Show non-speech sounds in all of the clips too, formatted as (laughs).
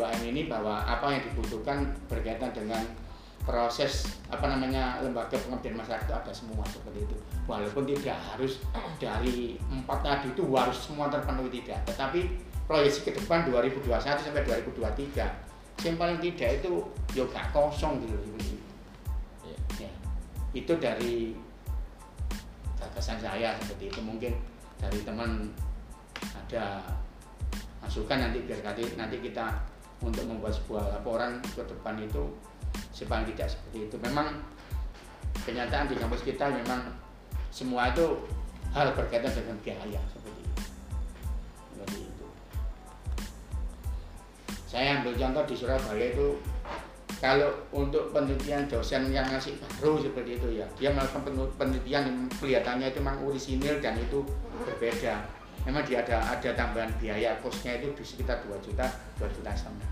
LP2M ini bahwa apa yang dibutuhkan berkaitan dengan proses apa namanya lembaga pengabdian masyarakat itu ada semua seperti itu. Walaupun tidak harus dari empat tadi itu harus semua terpenuhi tidak. Tetapi proyeksi ke depan 2021 sampai 2023 yang paling tidak itu yoga kosong gitu seperti itu Iya. ya, itu dari gagasan saya seperti itu. Mungkin dari teman ada masukan nanti biar nanti nanti kita untuk membuat sebuah laporan ke depan itu sepaling tidak seperti itu. Memang kenyataan di kampus kita memang semua itu hal berkaitan dengan biaya seperti itu. Seperti itu. Saya ambil contoh di Surabaya itu kalau untuk penelitian dosen yang masih baru seperti itu ya dia melakukan penel- penelitian yang kelihatannya itu memang orisinil dan itu berbeda. Memang dia ada ada tambahan biaya kosnya itu di sekitar 2 juta 2 juta itu.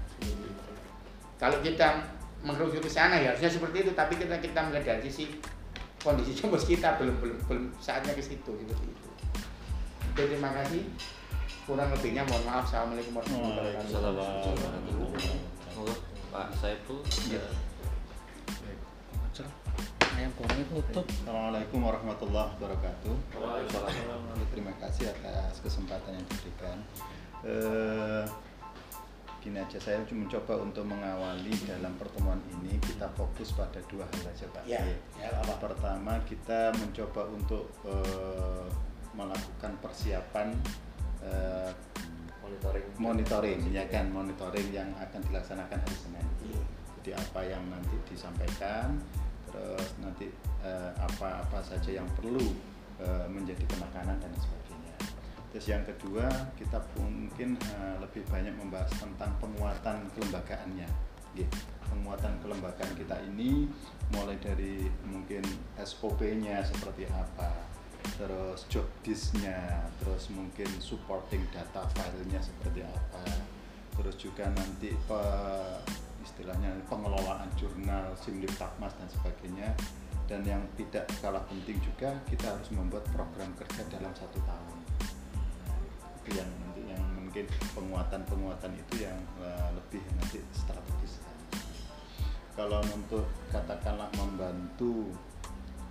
Kalau kita mengerucut ke sana ya harusnya seperti itu tapi kita kita melihat dari sisi kondisi kampus kita belum belum belum saatnya ke situ seperti itu Oke, terima kasih kurang lebihnya mohon maaf assalamualaikum warahmatullahi wabarakatuh Pak Saiful. Iya. ayam goreng tutup Assalamualaikum warahmatullahi wabarakatuh. Waalaikumsalam. Terima kasih atas kesempatan yang diberikan. Eh, gini aja saya cuma mencoba untuk mengawali dalam pertemuan ini kita fokus pada dua hal saja Pak. ya ya apa Pertama kita mencoba untuk eh, melakukan persiapan eh, Monitoring. monitoring ya kan monitoring yang akan dilaksanakan hari Senin. Iya. Jadi apa yang nanti disampaikan, terus nanti eh, apa-apa saja yang perlu menjadi penekanan dan sebagainya. Terus yang kedua kita mungkin eh, lebih banyak membahas tentang penguatan kelembagaannya. Nggih, Penguatan kelembagaan kita ini mulai dari mungkin SOP-nya seperti apa, terus job disk-nya, terus mungkin supporting data filenya seperti apa, terus juga nanti pe- istilahnya pengelolaan jurnal, simlip takmas dan sebagainya. Dan yang tidak kalah penting juga kita harus membuat program kerja dalam satu tahun. Yang nanti yang mungkin penguatan-penguatan itu yang eh, lebih nanti strategis. Kalau untuk katakanlah membantu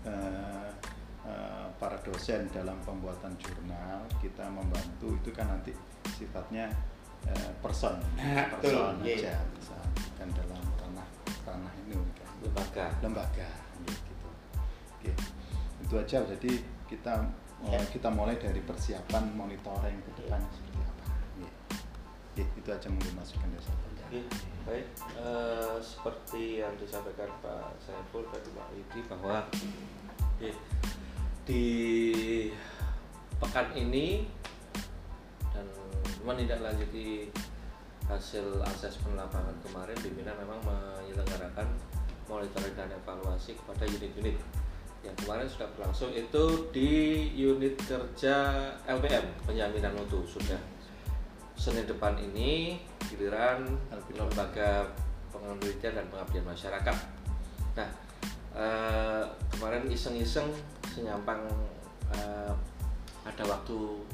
eh, eh, para dosen dalam pembuatan jurnal, kita membantu itu kan nanti sifatnya eh, person, Nah, person betul, aja, kan dalam ranah ranah ini kan Lembaga. lembaga gitu. Oke. Itu aja jadi kita Ya. kita mulai dari persiapan monitoring ke depan seperti apa. Oke. Oke, itu aja mungkin masukan dari saya. Oke, baik. Eh, seperti yang disampaikan Pak Saiful dan Pak Yudi bahwa oke, di pekan ini dan menindaklanjuti hasil asesmen lapangan kemarin pimpinan memang menyelenggarakan monitoring dan evaluasi kepada unit-unit yang kemarin sudah berlangsung itu di unit kerja LPM penyaminan mutu. Sudah Senin depan ini giliran lembaga penelitian dan pengabdian masyarakat. Nah, eh, kemarin iseng-iseng senyampang eh, ada waktu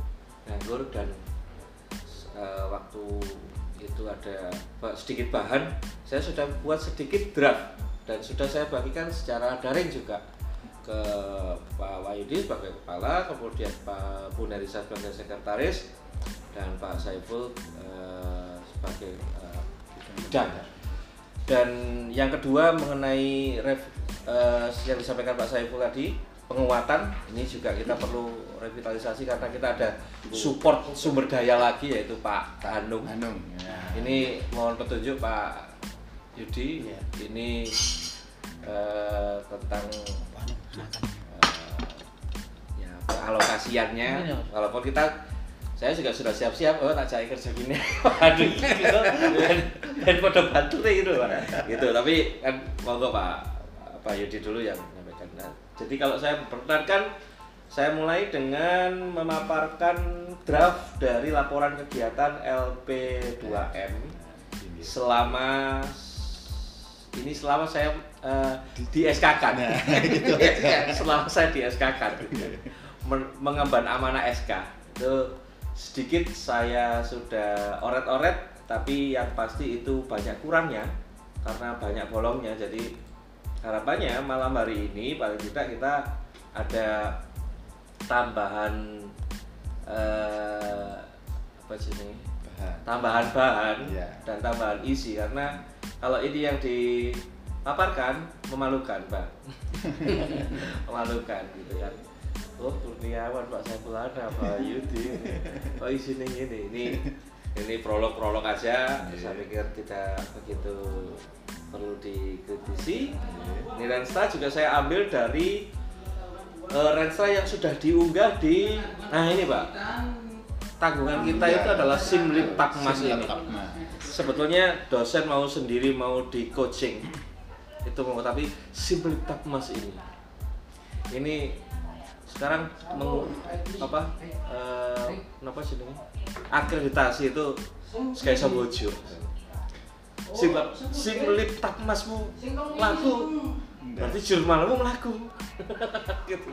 nganggur dan eh, waktu itu ada sedikit bahan, saya sudah buat sedikit draft dan sudah saya bagikan secara daring juga ke Pak Wahyudi sebagai kepala, kemudian Pak Bu Nerisa sebagai sekretaris, dan Pak Saiful eh, sebagai eh, bidang. Dan yang kedua mengenai rev, eh, yang disampaikan Pak Saiful tadi penguatan ini juga kita perlu revitalisasi karena kita ada support sumber daya lagi yaitu Pak Hanung. Hanung. Ya. Ini mohon petunjuk Pak Yudi. Iya. Ini eh, tentang ya alokasiannya. Walaupun kita saya juga sudah siap-siap, oh tak cari kerja gini, (laughs) aduh gitu, dan, dan pada bantu deh gitu, Pak. gitu. Tapi kan monggo Pak Pak Yudi dulu yang menyampaikan. Nah, jadi kalau saya memperkenalkan, saya mulai dengan memaparkan draft dari laporan kegiatan LP2M selama ini selama saya eh, di SK kan Nah, (laughs) gitu aja. selama saya di SK kan Men- mengemban amanah SK itu sedikit saya sudah oret-oret tapi yang pasti itu banyak kurangnya karena banyak bolongnya jadi harapannya malam hari ini paling tidak kita ada tambahan eh, apa sih ini Bahan. tambahan bahan Iya. dan tambahan isi karena kalau ini yang dipaparkan memalukan pak. (laughs) Memalukan gitu kan oh Kurniawan Pak Saiful Anam Pak Yudi. Oh isinya ini ini ini prolog prolog aja. Iya. saya pikir tidak begitu perlu dikritisi. Iya. ini Renstra juga saya ambil dari eh, Renstra yang sudah diunggah di nah ini pak. Tanggungan kita itu adalah takmas Simlip ini. Sebetulnya dosen mau sendiri mau di coaching itu mau tapi simple takmas ini ini sekarang meng, apa kenapa sih ini? Akreditasi itu kayak sambojo. Simple simple takmasmu laku. Berarti jurnalmu melaku. (laughs) Gitu.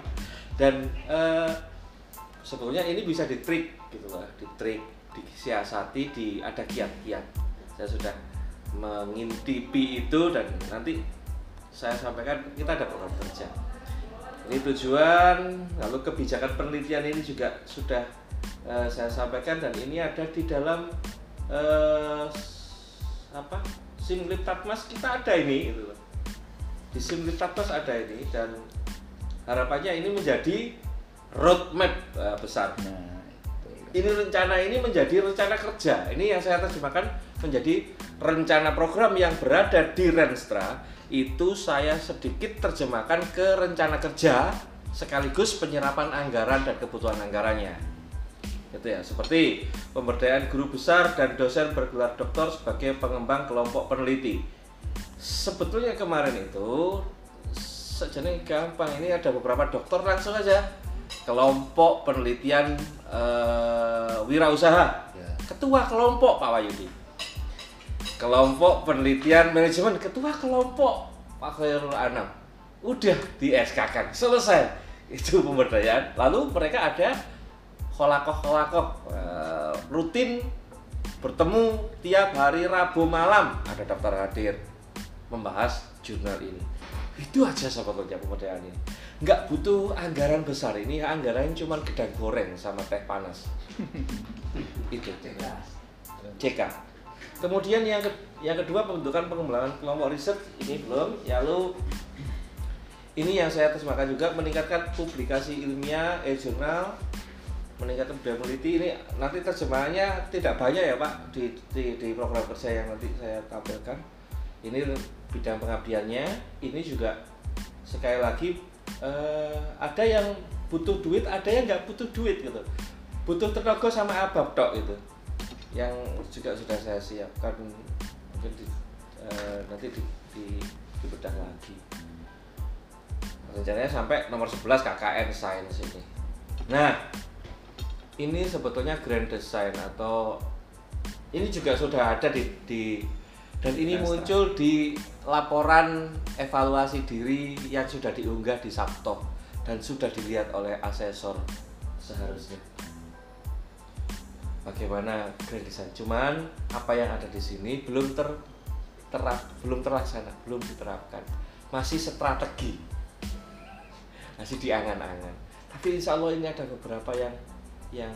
Dan eh, sebetulnya ini bisa ditrik gitu lah ditrik disiasati di ada kiat-kiat. Saya sudah mengintipi itu dan nanti saya sampaikan kita ada program kerja ini tujuan lalu kebijakan penelitian ini juga sudah eh, saya sampaikan dan ini ada di dalam eh, apa simlip tatmas kita ada ini gitu loh di simlip tatmas ada ini dan harapannya ini menjadi roadmap eh, besar Nah, itu. ini rencana ini menjadi rencana kerja. Ini yang saya terjemahkan menjadi rencana program yang berada di Renstra itu saya sedikit terjemahkan ke rencana kerja sekaligus penyerapan anggaran dan kebutuhan anggarannya. Gitu ya, seperti pemberdayaan guru besar dan dosen bergelar doktor sebagai pengembang kelompok peneliti. Sebetulnya kemarin itu sejenis gampang ini ada beberapa dokter langsung aja kelompok penelitian eh, wirausaha Ya. ketua kelompok Pak Wahyudi kelompok penelitian manajemen ketua kelompok Pak Khairul Anam udah di SK kan selesai. Itu pemberdayaan. Lalu mereka ada kolakoh-kolakoh eh, rutin bertemu tiap hari Rabu malam. Ada daftar hadir membahas jurnal ini. Itu aja sebetulnya pemberdayaan ini. Nggak butuh anggaran besar ini anggaran cuma gedang goreng sama teh panas. (laughs) Itu CK kemudian yang ke- yang kedua pembentukan pengembangan kelompok riset. Ini belum ya lalu ini yang saya terjemahkan juga meningkatkan publikasi ilmiah e-jurnal meningkatkan budaya peneliti ini nanti terjemahannya tidak banyak ya Pak di, di, di program kerja yang nanti saya tampilkan. Ini bidang pengabdiannya. Ini juga sekali lagi eh, ada yang butuh duit ada yang nggak butuh duit gitu. Butuh tenaga sama abab tok gitu yang juga sudah saya siapkan mungkin di, eh, nanti di, di, dibedah lagi. Rencananya sampai nomor 11 KKN Science ini. Nah ini sebetulnya grand design atau ini juga sudah ada di, di dan ini muncul di laporan evaluasi diri yang sudah diunggah di Sabto dan sudah dilihat oleh asesor seharusnya bagaimana grand design cuman apa yang ada di sini belum ter terap belum terlaksana belum diterapkan. Masih strategi. Masih diangan-angan. Tapi insya Allah ini ada beberapa yang yang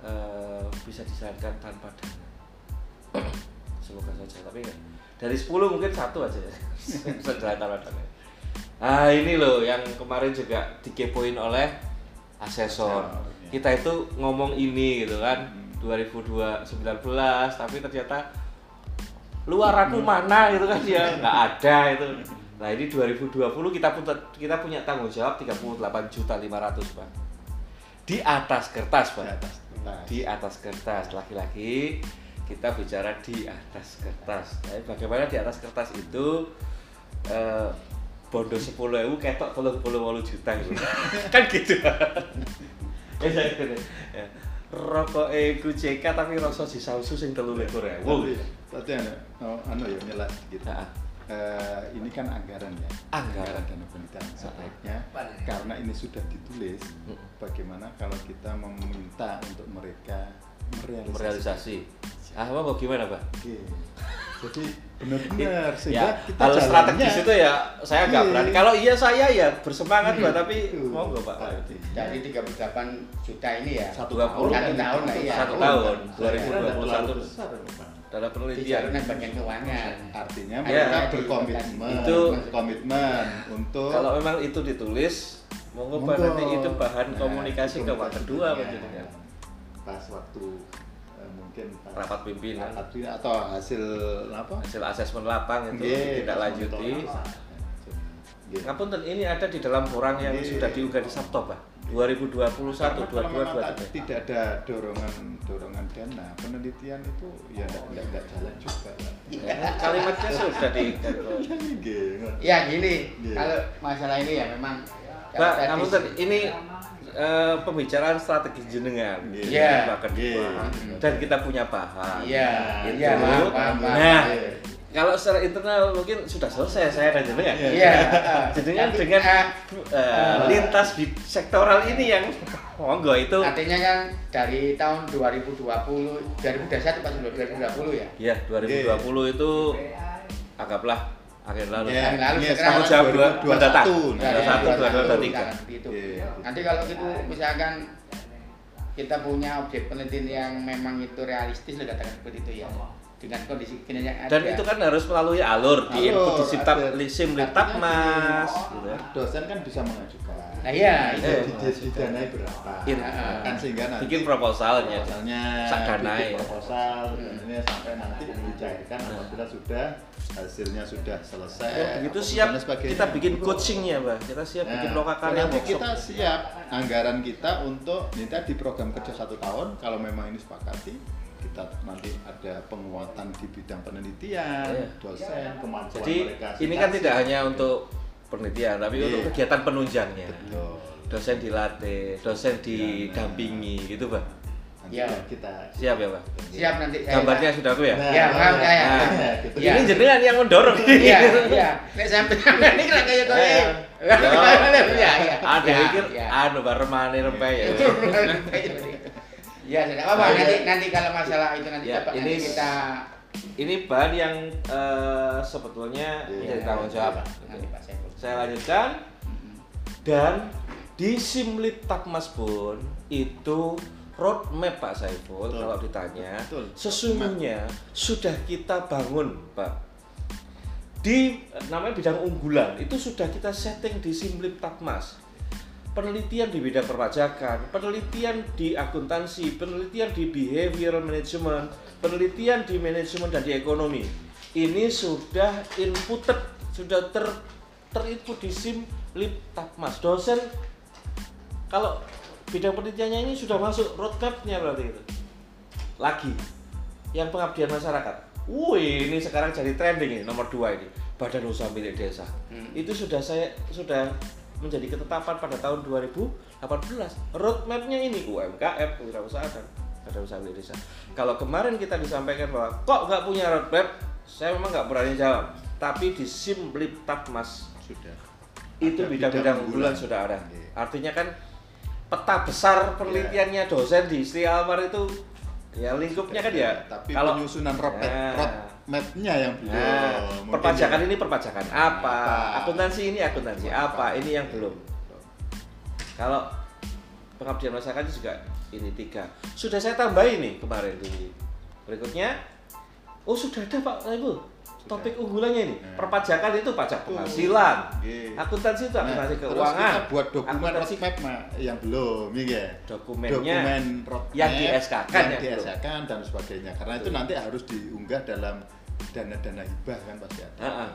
eh, bisa dijalankan tanpa dana. (coughs) Semoga saja tapi enggak. dari 10 mungkin satu aja ya. Tanpa dana nah ini loh yang kemarin juga dikepoin oleh asesor. Kita itu ngomong ini gitu kan Hmm. 2019 tapi ternyata luaranmu mana gitu kan ya nggak ada itu. Nah ini 2020 kita pun kita punya tanggung jawab 38 juta 500 pak. Di atas kertas Di pak atas kertas. di atas kertas. Laki-laki kita bicara di atas kertas. Tapi bagaimana di atas kertas itu eh, bondo 10 ewu ketok 38 juta gitu. (laughs) Kan gitu ya ya. rokok iku CK tapi rasa si sausu sing telu likur ewu Tapi, tapi anu, oh, anu ya nyela gitu. Nah, Eh, ini kan anggaran ya. Anggaran. dana penelitian sebaiknya karena ini sudah ditulis. Bagaimana kalau kita meminta untuk mereka merealisasi. Ah, Bang, gimana, Pak? Oke. Jadi benar-benar ya, sehingga kita hal jalannya- strategis itu ya saya nggak Iya. berani. Kalau iya saya ya bersemangat Iya, Pak, tapi betul. monggo Pak. Dari 38 juta ini ya. satu Dua tahun puluh. Satu tahun lah, iya. Satu tahun, Saya 2021. kira terlalu besar, Pak. Dalam Di penelitian. jaluran bagian keuangan. Artinya Ya. mereka berkomitmen, Itu- komitmen untuk Kalau memang itu ditulis, monggo nanti itu bahan Nah, komunikasi ke kedua Pak ya. Pas waktu mungkin Rapat pimpinan. rapat pimpinan atau hasil apa? Hasil asesmen lapang itu Nggih, tidak lanjuti. Nggih. Ngapunten ini ada di dalam orang yang Nggih. sudah diunggah di Sabto Pak. 2021, Karena kalau memang 22, tak- tidak ada dorongan dorongan dana penelitian itu ya tidak tidak jalan juga ya. Ya, kalimatnya sudah di Nggih. Ya gini, Iya. kalau masalah ini ya memang Pak, kamu ini eh, pembicaraan strategi jenengan Iya. Iya. Pak kedua Iya. dan kita punya. Iya, Itu. iya, paham, paham, paham. Nah, Iya. kalau secara internal mungkin sudah selesai saya dan jenengan. Iya. Jenengan (laughs) Tapi, dengan eh, eh, lintas di sektoral ini yang (laughs) monggo itu Artinya kan dari tahun 2020, 2021 pas 2020 ya. ya 2020 itu anggaplah akhir lalu. Iya, Yang lalu iya, sekarang Tanggung jawab dua- 2021. mendatang. Nah, Dua Ya, satu, ya, dua dua, dua tiga. gitu. Iya. Nanti kalau gitu misalkan kita punya objek penelitian yang memang itu realistis lah katakan seperti itu ya dengan kondisi kini yang ada Dan itu kan harus melalui alur di input di Simtap ada. di SIM Artinya Litap Mas gitu ya. Dosen kan bisa mengajukan. Nah, iya, Di- iya. di- didanai berapa? In- kan sehingga nanti bikin proposalnya. proposalnya Sak danai, bikin ya. proposal Hmm. dan ini sampai nanti dicairkan apabila sudah hasilnya sudah selesai. Oh, begitu siap kita bikin coachingnya, Pak. Kita siap Nah, bikin lokakarya nanti workshop. kita siap anggaran kita untuk ini tadi program kerja satu tahun kalau memang ini sepakati kita nanti ada penguatan di bidang penelitian, Iya. dosen, kemampuan Jadi mereka. ini kan tidak hanya untuk penelitian, tapi Iya. untuk kegiatan penunjangnya. betul. Dosen dilatih, dosen didampingi gitu, Pak. Nanti Ya. kita Siap ya, Pak? siap nanti saya Gambarnya sudah aku ya? Nah, Ya, paham saya. Nah, Nah, gitu. Ya. Ini jenengan yang mendorong. Iya, iya. Nek sampai (laughs) ini kira kayak kowe. Ya. Iya, iya. Ada Ya, (laughs) pikir ya. anu bar remane rempe ya. Ya, sudah apa nanti nanti kalau masalah itu nanti Ya, dapat ini nanti kita Ini bahan yang eh, sebetulnya Iya. menjadi tanggung jawab. nanti Pak Saiful. Saya lanjutkan dan di Simlit Takmas pun itu roadmap Pak Saiful Betul. kalau ditanya Betul. sesungguhnya sudah kita bangun Pak di eh, namanya bidang unggulan itu sudah kita setting di Simlit Takmas penelitian di bidang perpajakan, penelitian di akuntansi, penelitian di behavioral management, penelitian di manajemen dan di ekonomi. Ini sudah inputted, sudah ter terinput di SIM Lip Takmas. Dosen kalau bidang penelitiannya ini sudah masuk roadmapnya berarti itu. Lagi yang pengabdian masyarakat. Wih, ini sekarang jadi trending ini nomor dua ini Badan Usaha Milik Desa. Hmm. Itu sudah saya sudah menjadi ketetapan pada tahun 2018. Roadmapnya ini UMKM, wirausaha dan usaha desa. Kalau kemarin kita disampaikan bahwa kok nggak punya roadmap, saya memang nggak berani jawab. Tapi di Simlip Mas sudah itu bidang-bidang unggulan unggulan. sudah ada. Oke. Artinya kan peta besar penelitiannya dosen di Sri Almar itu ya lingkupnya kan ya tapi kalau penyusunan roadmap Nah. Roadmapnya yang belum Nah, Mungkin perpajakan ya. ini perpajakan apa? Apa? Akuntansi ini akuntansi Apa? apa? Ini yang belum. Kalau pengabdian masyarakat juga ini tiga. Sudah saya tambahin nih kemarin di berikutnya. Oh sudah ada Pak Ibu. Topik unggulannya ini. Nah. Perpajakan itu pajak penghasilan. Oke. Akuntansi itu Nah, akuntansi terus keuangan. kita buat dokumen Akuntansi roadmap yang belum ya dokumennya dokumen roadmap yang di SK-kan yang yang di. SK-kan dan sebagainya karena itu Betul. nanti harus diunggah dalam dana-dana hibah kan pasti ada Ah, ah.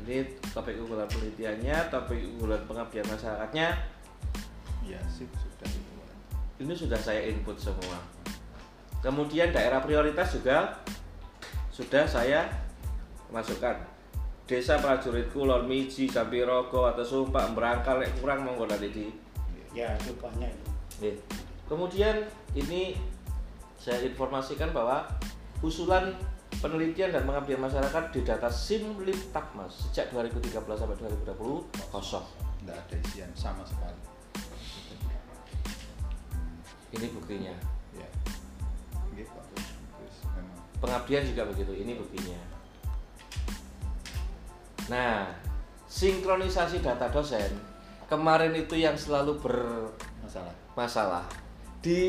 Ini topik unggulan penelitiannya, topik unggulan pengabdian masyarakatnya, ya sih sudah itu ini sudah saya input semua. Kemudian daerah prioritas juga sudah saya masukkan. Desa prajurit kulon miji jambi rogo atau sumpah berangkal lek kurang monggo nanti di. Ya, itu banyak itu. Nih. Kemudian ini saya informasikan bahwa usulan penelitian dan pengabdian masyarakat di data Simlip Takmas sejak 2013 sampai 2020 kosong. tidak ada isian sama sekali Ini buktinya. ya pengabdian juga begitu ini buktinya nah sinkronisasi data dosen kemarin itu yang selalu masalah. bermasalah di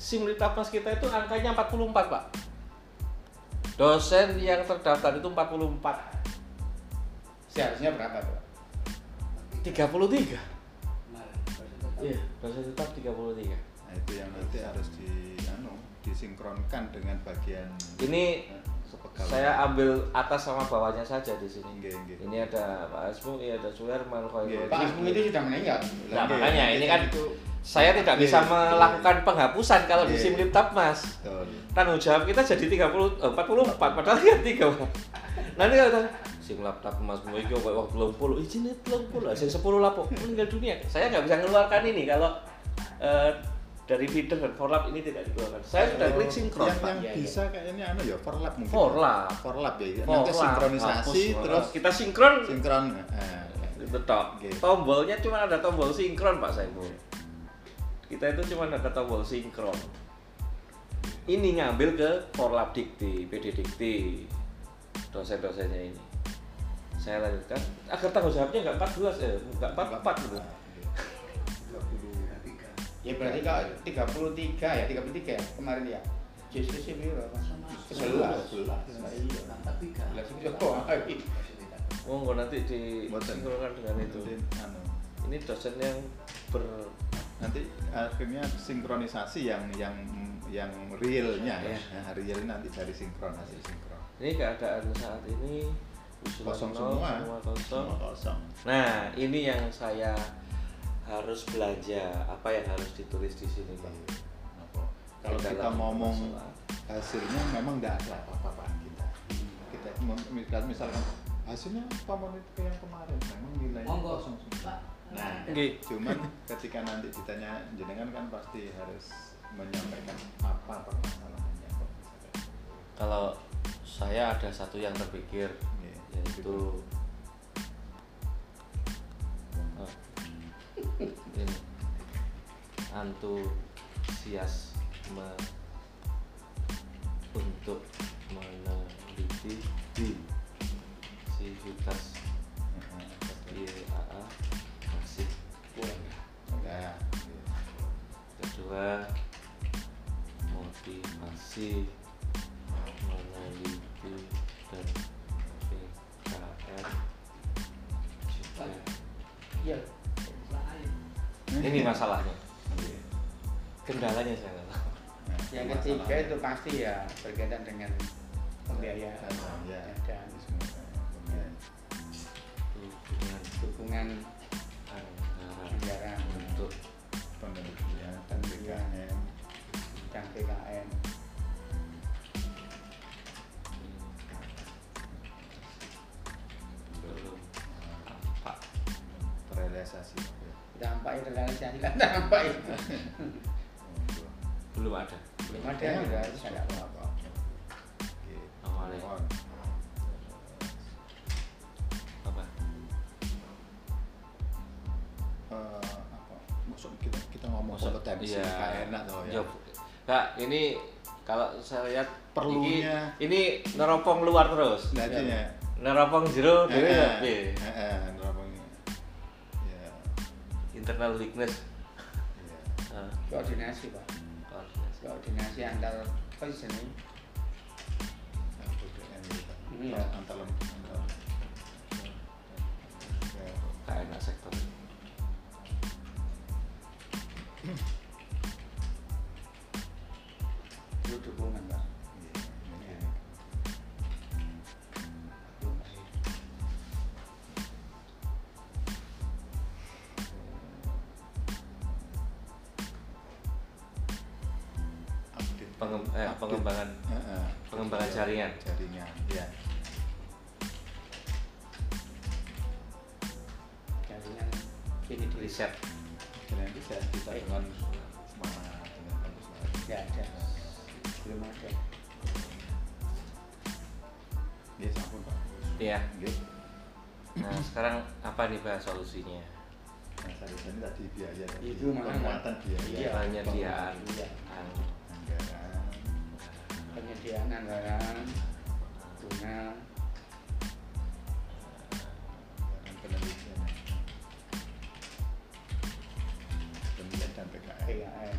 simultapas kita itu angkanya 44 pak dosen yang terdaftar itu 44 Seharusnya berapa tuh? 33 iya dosen tetap 33 Nah, itu yang nanti harus di anu, disinkronkan dengan bagian ini sepegawai. saya ambil atas sama bawahnya saja di sini Nggih, nggih. ini ada Pak Asmu, ini ada Suherman. Khairul Pak Asmu itu sudah meninggal. Nah, makanya ini kan itu saya tidak bisa melakukan penghapusan kalau di Nggih. Simliptap Mas. betul. Tanggung jawab kita jadi 30 eh, 44 padahal ya 3. Nanti kalau kita Simliptap Mas mau iki kok waktu 30 izin 30 sing 10 lapo meninggal dunia. Saya nggak bisa mengeluarkan ini kalau eh, dari feeder dan forlap ini tidak dikeluarkan. Saya sudah klik sinkron, yang, Pak. yang iya. bisa kayaknya anu ya forlap mungkin. Forlap. Forlap ya. Nanti Forlap, sinkronisasi hapus, terus kita sinkron sinkron. Nah, Betul. Oke. Tombolnya cuma ada tombol sinkron Pak Saiful. Kita itu cuma ada tombol sinkron. Ini ngambil ke Forlab Dikti, PD Dikti, dosen-dosennya ini. Saya lanjutkan agar tanggung jawabnya nggak 14 ya, nggak 44 gitu. Ya berarti kalau 33 ya, 33 ya kemarin ya. Justru sih berapa? Sebelas. Sebelas. Nah, Iya. Sebelas itu oh, iya. Monggo nanti Boten. disinkronkan dengan itu. Nanti, anu, Ini dosen yang ber nanti akhirnya sinkronisasi yang yang yang realnya ya. Nah, real nanti dari sinkron hasil sinkron. ini keadaan saat ini Kosong semua. semua kosong. Semua kosong. Nah, ini yang saya harus belanja. Apa yang harus ditulis di sini, Pak? Apa? Kalau Di kita ngomong masalah. hasilnya memang tidak ada apa-apaan kita. Kita misalkan hasilnya apa menit ke yang kemarin memang nilainya Monggo. kosong semua. Nah, Nggih. cuman ketika nanti ditanya jenengan kan pasti harus menyampaikan apa permasalahannya. Kalau saya ada satu yang terpikir Nggih, yaitu oh, ini antusiasme untuk meneliti di. sivitas IAA masih kurang. Ya, kedua motivasi ini masalahnya. Kendalanya saya nggak tahu. Yang ketiga itu pasti ya berkaitan dengan pembiayaan. Ya, dan ya. dukungan anggaran ya. Dampak itu realisasi kan dampak itu belum ada belum ada yang realisasi ada apa-apa. Oke. Awalnya. Mohon. apa Eh, apa? Maksud kita kita ngomong Maksud- kompetensi iya. kayak enak loh ya. Kak, ini kalau saya lihat Perlunya- ini, ini neropong luar terus. Nanti ya. Neropong jero Eh, dhewe eh, ya piye? eh, eh, neropongnya. Ya, Internal weakness. ya. Ah, Koordinasi pak. koordinasi. Koordinasi antar apa sih ini? LPDN gitu. Iya. Antar ya. Sektor. Itu dukungan pak. Iya. Nah, sekarang apa nih Pak solusinya? Nah, ini tadi biaya tadi Itu mana, penguatan biaya Iya. Penyediaan Iya. ang- anggaran penyediaan anggaran penelitian penelitian dan PKN PKN.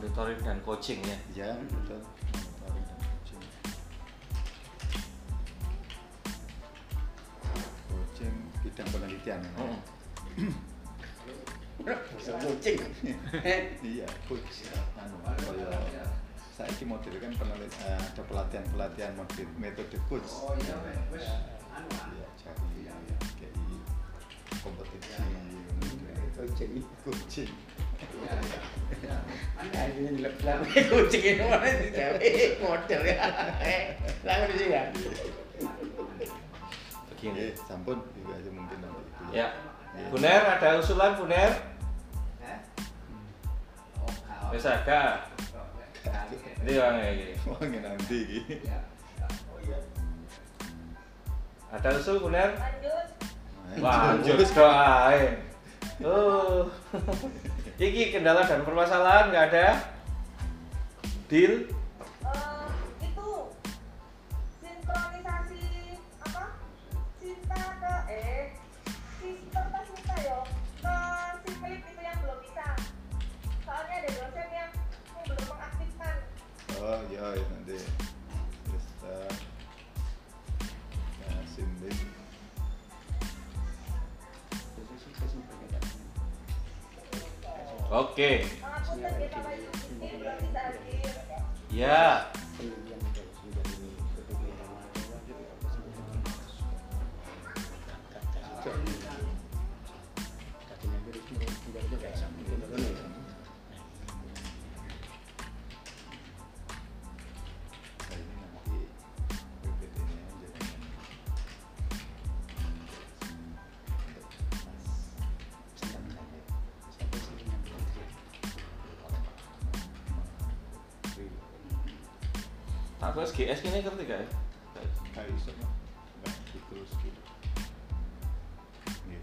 Monitoring dan coaching ya. ya betul. Monitoring dan coaching. Coaching bidang penelitian. Ya Mm. bisa kucing. (laughs) iya coach. Anu kaya saiki model kan penelit eh, ada pelatihan pelatihan metode coach. Oh iya iya cari kayak kompetisi Kucing. coaching Akhirnya dilep-lep kucing ini mana sih cewek model ya. Langsung sih ya. Begini. sampun juga aja mungkin nanti itu Ya. Buner ada usulan Buner? Wis agak. Ini orang kayak gini. wangi nanti iki Ada usul Buner? lanjut Lanjut doain. Oh. (laughs) Iki kendala dan permasalahan nggak ada? Deal? Eh, Oke. hadir Ya. SGS ini ngerti gak ya? kayak iso mah nggak terus gitu Nggih.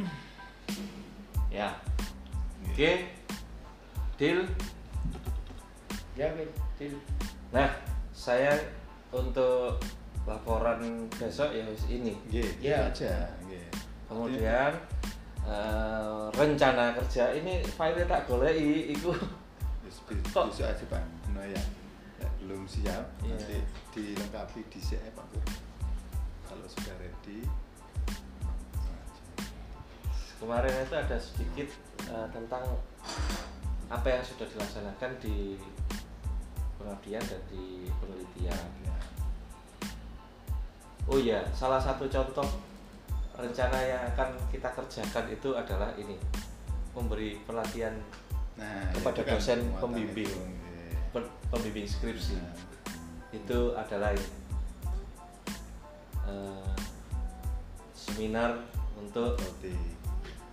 (clears throat) Ya. Nggih. Oke. Deal. Ya. Deal. Nah, saya untuk laporan besok ya ini. Nggih, Ya. aja nggih Kemudian eh, rencana kerja ini file tak goleki iku Wis (laughs) bi- Kok- besok aja Pak no ya belum siap Iya. nanti dilengkapi di CE Pak Pur kalau sudah ready kemarin itu ada sedikit eh, tentang apa yang sudah dilaksanakan di pengabdian dan di penelitian. ya. Oh iya, salah satu contoh rencana yang akan kita kerjakan itu adalah ini memberi pelatihan nah Kepada kan dosen pembimbing. itu, pembimbing skripsi. Nah, itu adalah eh, seminar untuk berarti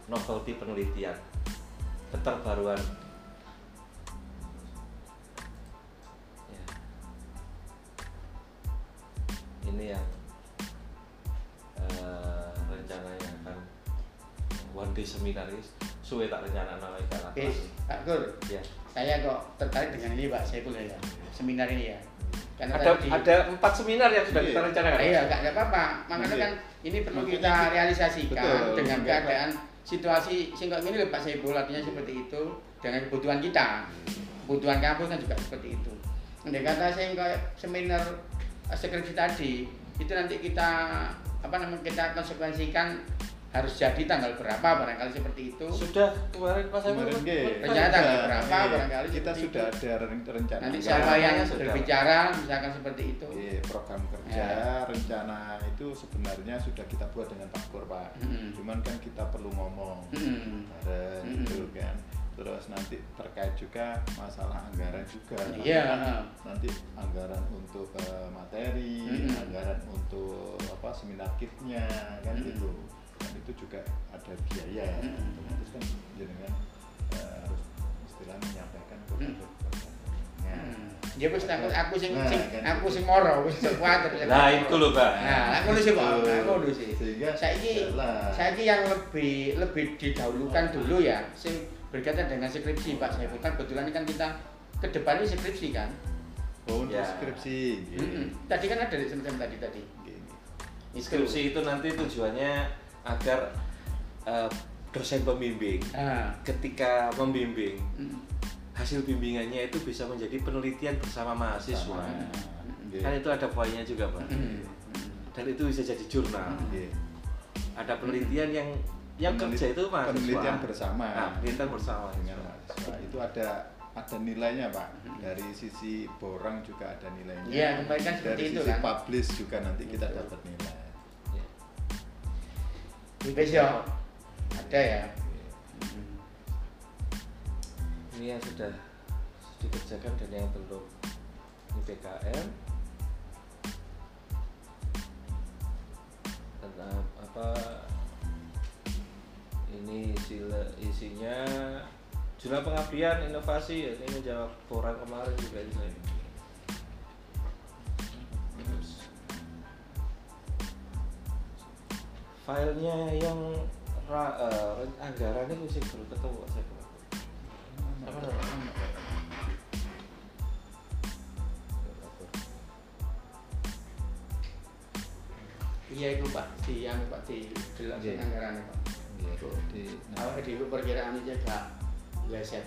novelty penelitian keterbaruan. Ya. ini yang eh, rencananya akan one day seminar suwe tak rencana nama ikan Oke, Pak Gur, ya saya kok tertarik dengan ini Pak Saiful ya, seminar ini ya. Karena ada tadi- ada empat seminar yang sudah Iya. kita rencanakan Iya, nggak ada apa-apa. Makanya Iya. kan ini perlu Makanya kita kita- realisasikan Betul. dengan Pak. keadaan situasi sing kok ngene lho Pak Saiful artinya seperti itu dengan kebutuhan kita. Kebutuhan kampus kan juga seperti itu. Andai kata saya kayak seminar eh, skripsi tadi itu nanti kita apa namanya kita konsekuensikan harus jadi tanggal berapa barangkali seperti itu. Sudah kemarin Kemarin nggih. Rencana tanggal Iya, berapa, iya. barangkali kita sudah itu. ada ren- rencana. Nanti siapa yang sudah. berbicara misalkan seperti itu. Iya, program kerja, Ya. rencana itu sebenarnya sudah kita buat dengan Pak Kur, Pak. Mm-mm. Cuman kan kita perlu ngomong Mm-mm. bareng Mm-mm. gitu kan. Terus nanti terkait juga masalah anggaran juga. Nanti Iya, kan. Nanti anggaran untuk eh, materi, Mm-mm. anggaran untuk apa seminar kitnya kan Mm-mm. gitu. Dan itu juga ada biaya. Mm-mm. Otomatis kan jenengan eh, harus istilahnya menyampaikan ke Mm. Ya. Hmm. Ya wis aku aku sing Nah, sing kan aku gitu. sing moro wis kuwatir. (laughs) Nah, itu loh, Pak. Nah, aku lu sih, Pak. Betul. Aku lu sih. Sehingga Saiki saiki yang lebih lebih didahulukan dulu ya sing berkaitan dengan skripsi Pak Saiful kan kebetulan kan kita ke depan ini skripsi kan. Oh, untuk Ya. skripsi. nggih. Mm-mm. Tadi kan ada di semacam tadi tadi. Nggih, nggih. Skripsi itu nanti tujuannya agar eh, dosen pembimbing Ah. ketika membimbing Mm. hasil bimbingannya itu bisa menjadi penelitian bersama mahasiswa. Nggih. Kan itu ada poinnya juga, Pak. Mm. Dan itu bisa jadi jurnal. Nggih. Ada penelitian yang yang Penelit- kerja itu mahasiswa. penelitian bersama. Nah, penelitian bersama. dengan mahasiswa itu ada ada nilainya pak dari sisi borang juga ada nilainya Iya, kan seperti dari itu sisi kan. publish juga nanti kita dapat nilai Ya. Wis ya. Ada ya. Ini yang sudah dikerjakan dan yang belum. Ini PKM tentang apa? Ini sila- isinya jurnal pengabdian inovasi. Ini menjawab orang kemarin juga ini filenya yang ra, eh, anggarannya mesti baru ketemu saya. Apa namanya? Iya itu Pak, di yang Pak di jelas Iya. anggarannya Pak. Iya, nah, Awak di perkiraan aja gak leset.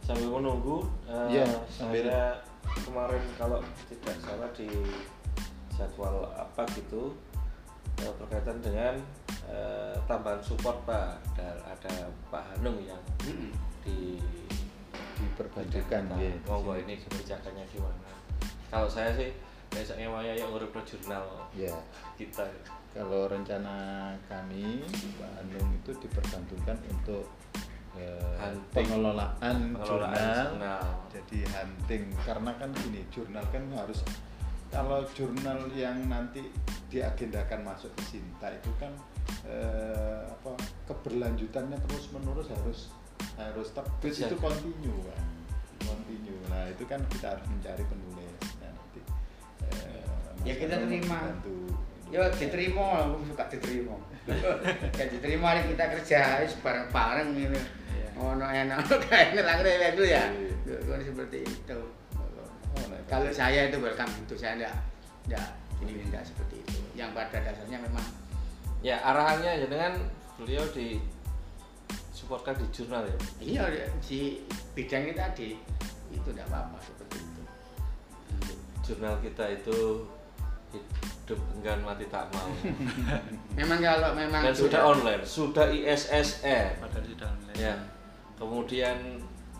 Sambil menunggu eh, Iya, sambil- saya kemarin kalau tidak salah di jadwal apa gitu eh, berkaitan dengan eh, tambahan support pak. Ada, ada Pak Hanung yang Mm-mm. di diperbantukan nggih. monggo ini kebijakannya gimana? Kalau saya sih besoknya waya yang urip pro jurnal ya kita. Kalau rencana kami Pak Anung itu diperbantukan untuk Hunting. pengelolaan, Pengelolaan jurnal jurnal. jadi hunting karena kan gini jurnal kan harus kalau jurnal yang nanti diagendakan masuk ke Sinta itu kan eh, apa keberlanjutannya terus menerus harus harus terbit itu kontinu kan kontinu nah itu kan kita harus mencari penulis nah, nanti eh, Ya, kita terima. membantu. Ya diterima, aku suka diterima. (laughs) ya diterima kita kerja bareng-bareng gitu. Iya. Ono enak (laughs) kayak ngelangre itu ya. Iya. Kalau seperti itu. Kalau saya itu welcome itu saya enggak enggak ini enggak seperti itu. Yang pada dasarnya memang ya arahannya ya dengan beliau di supportkan di jurnal ya iya di bidang ini tadi itu enggak apa-apa seperti itu. jurnal kita itu hidup enggan mati tak mau (laughs) Memang kalau memang dan sudah online sudah ISSN Padahal sudah online. ya kemudian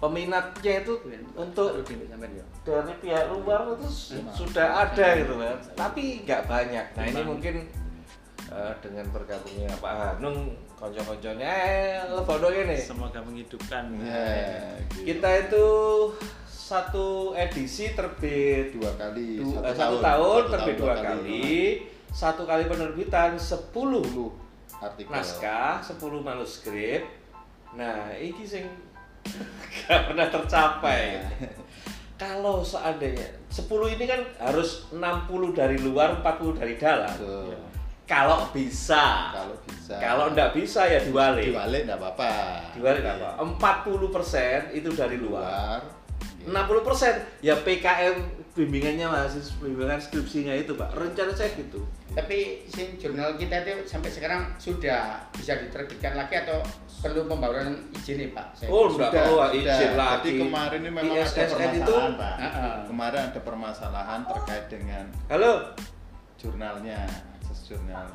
peminatnya itu untuk ya. dari pihak luar itu sudah ada gitu kan tapi nggak banyak. Nah ini mungkin eh, dengan bergabungnya Pak Hanung konco-konconya eh lebono ini. Semoga menghidupkan. Ya, gitu. kita itu satu edisi terbit dua kali du- eh, satu, tahun, terbit dua kali, nah. satu kali penerbitan 10 10 artikel. naskah 10 manuskrip nah ini sing (laughs) gak pernah tercapai kalau seandainya 10 ini kan harus 60 dari luar 40 dari dalam Betul. Ya. kalau bisa. Kalau bisa. Kalau nggak bisa ya diwalik. Diwalik nggak apa-apa. Diwalik nggak apa. 40% itu dari luar. Luar. 60 persen ya PKM bimbingannya masih bimbingan skripsinya itu pak rencana saya gitu Tapi si jurnal kita itu sampai sekarang sudah bisa diterbitkan lagi atau perlu pembaruan izin nih Pak? Saya- Oh, enggak Sudah, perlu sudah. izin lagi. Jadi kemarin ini memang ada permasalahan, itu Pak. Heeh. Kemarin ada permasalahan terkait dengan halo jurnalnya, akses jurnal.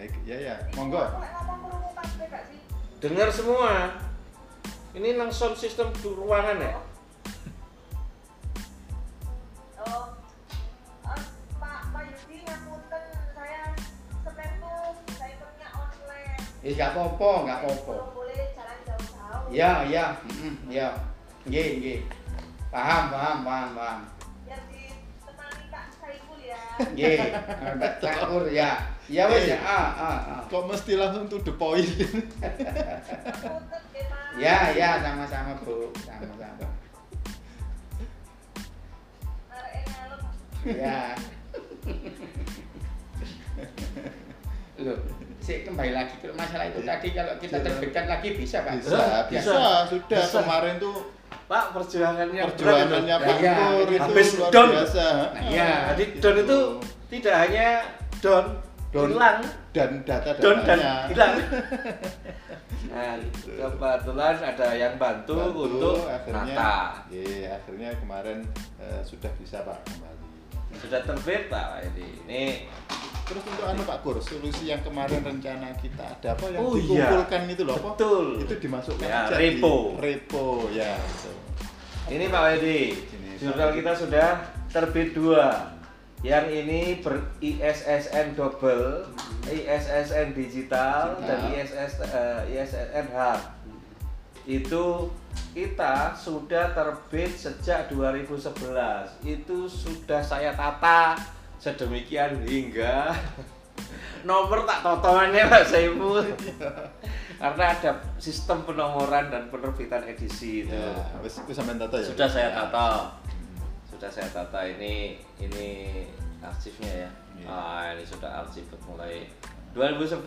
Eh, ya ya, monggo. dengar semua ini system di ruangan ya Oh, online. Eh, nggak apa-apa, nggak apa-apa. Belum boleh jalan jauh-jauh. Ya, ya, mm, ya, nggih, nggih. Paham, paham, paham, paham. Yang ditemani Pak Saiful ya. Nggih, Cakur ya. Ya wes ya. Ah, ah, ah. Kok mesti langsung to the point? Ya, ya, sama-sama Bu, sama-sama. Ya. (laughs) Loh, sih kembali lagi ke masalah itu tadi kalau kita terbitkan lagi bisa Pak? bisa, bisa, sudah Bisa. kemarin tuh pak perjuangannya perjuangannya itu. Pak Ya, itu habis luar down. biasa. Nah, iya. jadi don itu tidak hanya don Don. hilang dan don dan hilang (laughs) nah kebetulan ada yang bantu, untuk akhirnya nata iya, akhirnya kemarin eh, sudah bisa Pak kembali. sudah terbit pak ini ini Terus untuk anu Pak Kur, solusi yang kemarin rencana kita ada apa yang Oh, iya. dikumpulkan itu loh apa? Betul. Itu dimasukkan Ya, aja repo. di repo ya. Ini Pak Wedi, jurnal kita sudah terbit dua. Yang ini ber ISSN double, ISSN digital, Digital. dan ISS, eh, ISSN hard. Itu kita sudah terbit sejak 2011. Itu sudah saya tata sedemikian hingga nomor tak totoannya Pak Saiful. Karena ada sistem penomoran dan penerbitan edisi itu. Ya, wis wis sampean tata ya. sudah saya Ya. tata. Sudah saya tata. Ini ini arsipnya ya. Iya. ah ini sudah arsip mulai 2011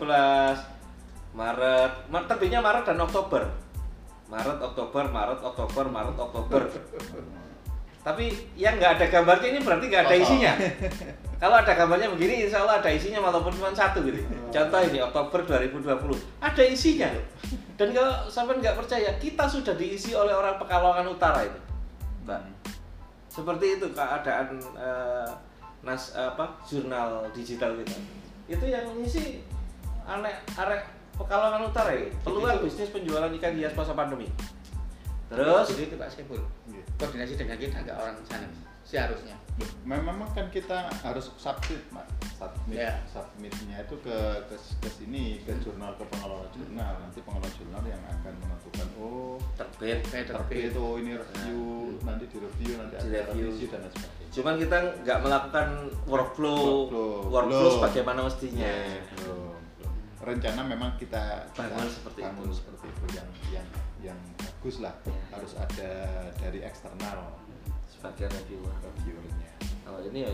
Maret. Maret terbitnya Maret dan Oktober. Maret Oktober Maret Oktober Maret Oktober. (laughs) Tapi yang nggak ada gambarnya ini berarti nggak ada isinya (laughs) kalau ada gambarnya begini insya Allah ada isinya walaupun cuma satu gitu. Contoh ini Oktober 2020 ada isinya. Dan kalau sampai nggak percaya kita sudah diisi oleh orang Pekalongan Utara itu. Mbak. Seperti itu keadaan eh, nas apa jurnal digital kita. Itu yang ngisi anek arek Pekalongan Utara ya peluang bisnis penjualan ikan hias masa pandemi terus itu Pak. Iya. Koordinasi dengan kita nggak orang sana seharusnya. Memang kan kita harus submit, Mak. Submit, Ya. submitnya itu ke, ke ke sini ke jurnal ke pengelola jurnal. Nanti pengelola jurnal yang akan menentukan oh terbit Kayak terbit oh ini review nanti di review nanti Di ada review. dan lain sebagainya. cuman kita nggak melakukan workflow Workflow. workflow sebagaimana mestinya belum, belum. Rencana memang kita Bangun seperti bangun itu. seperti itu yang yang yang bagus lah. Ya. Harus ada dari eksternal sebagai reviewer reviewernya. kalau ini ya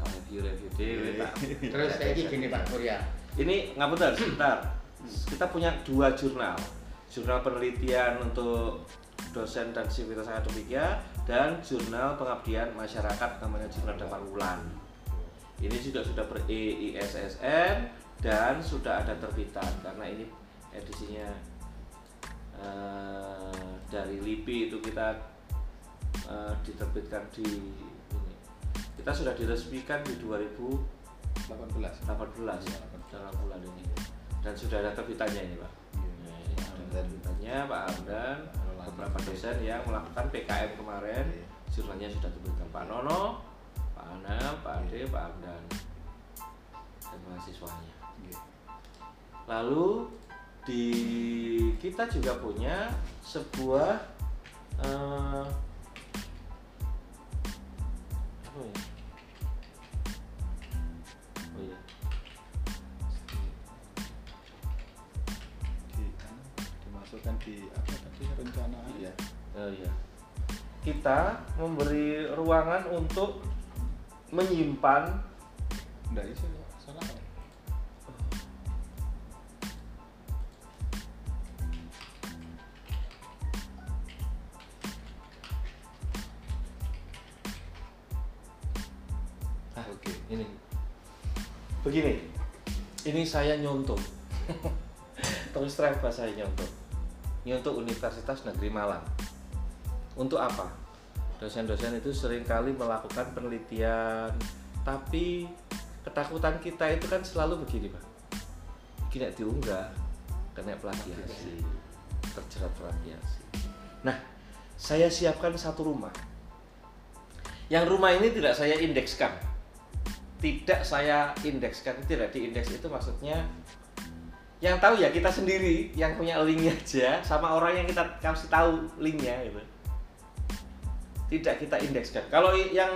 tak review review dewe Iya. (laughs) Terus saya gini Pak Kurya. ini ngapunten sebentar kita punya dua jurnal jurnal penelitian untuk dosen dan sivitas akademiknya dan jurnal pengabdian masyarakat namanya jurnal Damar Wulan ini juga sudah ber ISSN dan sudah ada terbitan karena ini edisinya eh, dari LIPI itu kita eh, diterbitkan di ini. Kita sudah diresmikan di 2018 18. dalam bulan ini. Dan sudah ada terbitannya ini pak. Iya. Ini ada terbitannya Pak Amdan beberapa dosen yang melakukan PKM kemarin. Iya. jurnalnya sudah terbitkan Pak Nono Pak Anam Pak Ade Pak Amdan dan mahasiswanya. Iya. lalu di kita juga punya sebuah eh, apa ya? Oh iya. Di, anu, dimasukkan di apa tadi rencana ya. Oh iya. Kita memberi ruangan untuk menyimpan Enggak bisa Ini. Begini. Ini saya nyontoh. (laughs) Terus terang bahasa saya nyontoh. Nyontoh Universitas Negeri Malang. Untuk apa? Dosen-dosen itu sering kali melakukan penelitian, tapi ketakutan kita itu kan selalu begini, Pak. Kena diunggah, kena plagiasi, terjerat plagiasi. Nah, saya siapkan satu rumah. Yang rumah ini tidak saya indekskan. Tidak saya indekskan, tidak diindeks itu maksudnya yang tahu ya kita sendiri yang punya linknya aja sama orang yang kita kasih tahu linknya gitu. Tidak kita indekskan. Kalau yang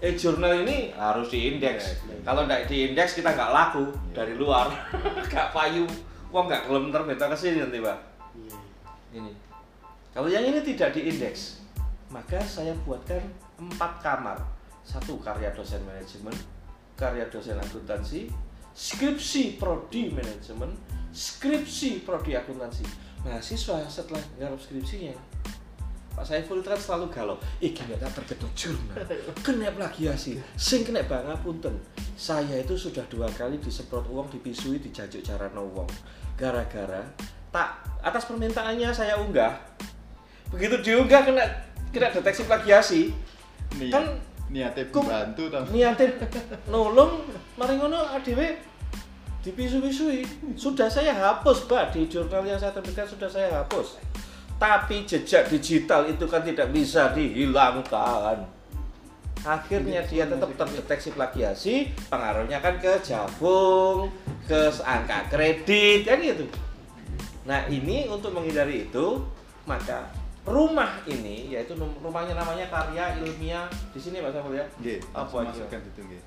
eh jurnal ini harus diindeks. Iya. kalau tidak diindeks kita nggak laku Iya. dari luar. (laughs) Nggak payu. Wong nggak gelem terbit ke sini nanti pak. Iya. ini. Kalau yang ini tidak diindeks maka saya buatkan empat kamar. Satu karya dosen manajemen karya dosen akuntansi skripsi prodi manajemen skripsi prodi akuntansi. Mahasiswa setelah garap skripsinya Pak Saiful itu kan selalu galau. Iki nggak tak terbit jurnal. (laughs) Kena plagiasi. Sing kena bang punten. Saya itu sudah dua kali disemprot uang dipisui dijajuk cara wong. Gara-gara tak atas permintaannya saya unggah. Begitu diunggah kena kena deteksi plagiasi. Niat, Kan niatnya kum- bantu tapi niatin nolong mari ngono adewe dipisu-pisui. Sudah saya hapus mbak di jurnal yang saya terbitkan sudah saya hapus. Tapi jejak digital itu kan tidak bisa dihilangkan. Akhirnya dia tetap terdeteksi plagiasi pengaruhnya kan ke jabung ke angka kredit kan gitu. Nah ini untuk menghindari itu maka rumah ini yaitu rumahnya namanya karya ilmiah. Di sini pak Samuel ya nggih Apa aja? masukkan itu nggih.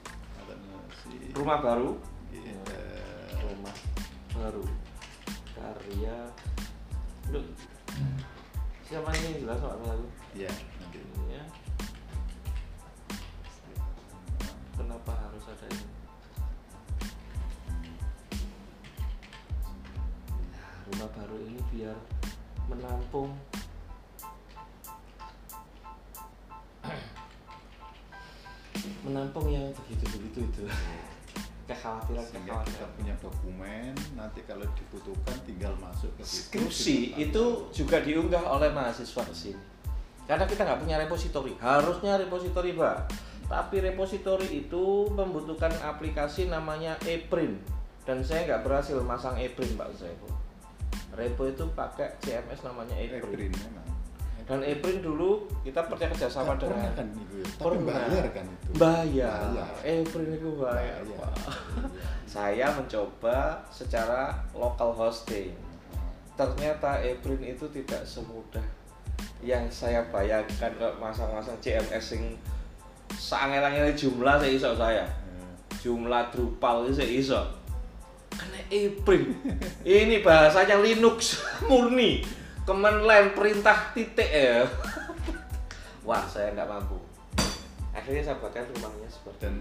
Rumah baru. Nggih, Ya, eh, rumah baru. Karya. Loh, siapa ini jelas pak baru ya nanti. Ya kenapa harus ada ini? Nah, rumah baru ini biar menampung menampung yang begitu-begitu itu. Kekhawatiran sehingga kita kekhawatiran. punya dokumen nanti kalau dibutuhkan tinggal masuk ke situ skripsi kita itu juga diunggah oleh mahasiswa di sini. Karena kita nggak punya repositori. Harusnya repositori pak tapi repositori itu membutuhkan aplikasi namanya ePrint. Dan saya nggak berhasil masang ePrint pak saya. Repo itu pakai CMS namanya ePrint. memang dan ePrint dulu kita pernah kerjasama Kan pernah dengan kan itu ya? tapi Pernah. bayar kan itu bayar Bayar. ePrint itu bayar Bayar. Pak. (laughs) saya mencoba secara local hosting ternyata ePrint itu tidak semudah yang saya bayangkan kalau masang-masang CMS yang sangat jumlah saya iso saya Eh, jumlah Drupal itu saya iso karena ePrint ini bahasanya Linux (laughs) murni line perintah titik ya. (laughs) Wah saya nggak mampu. Akhirnya saya buatkan rumahnya seperti dan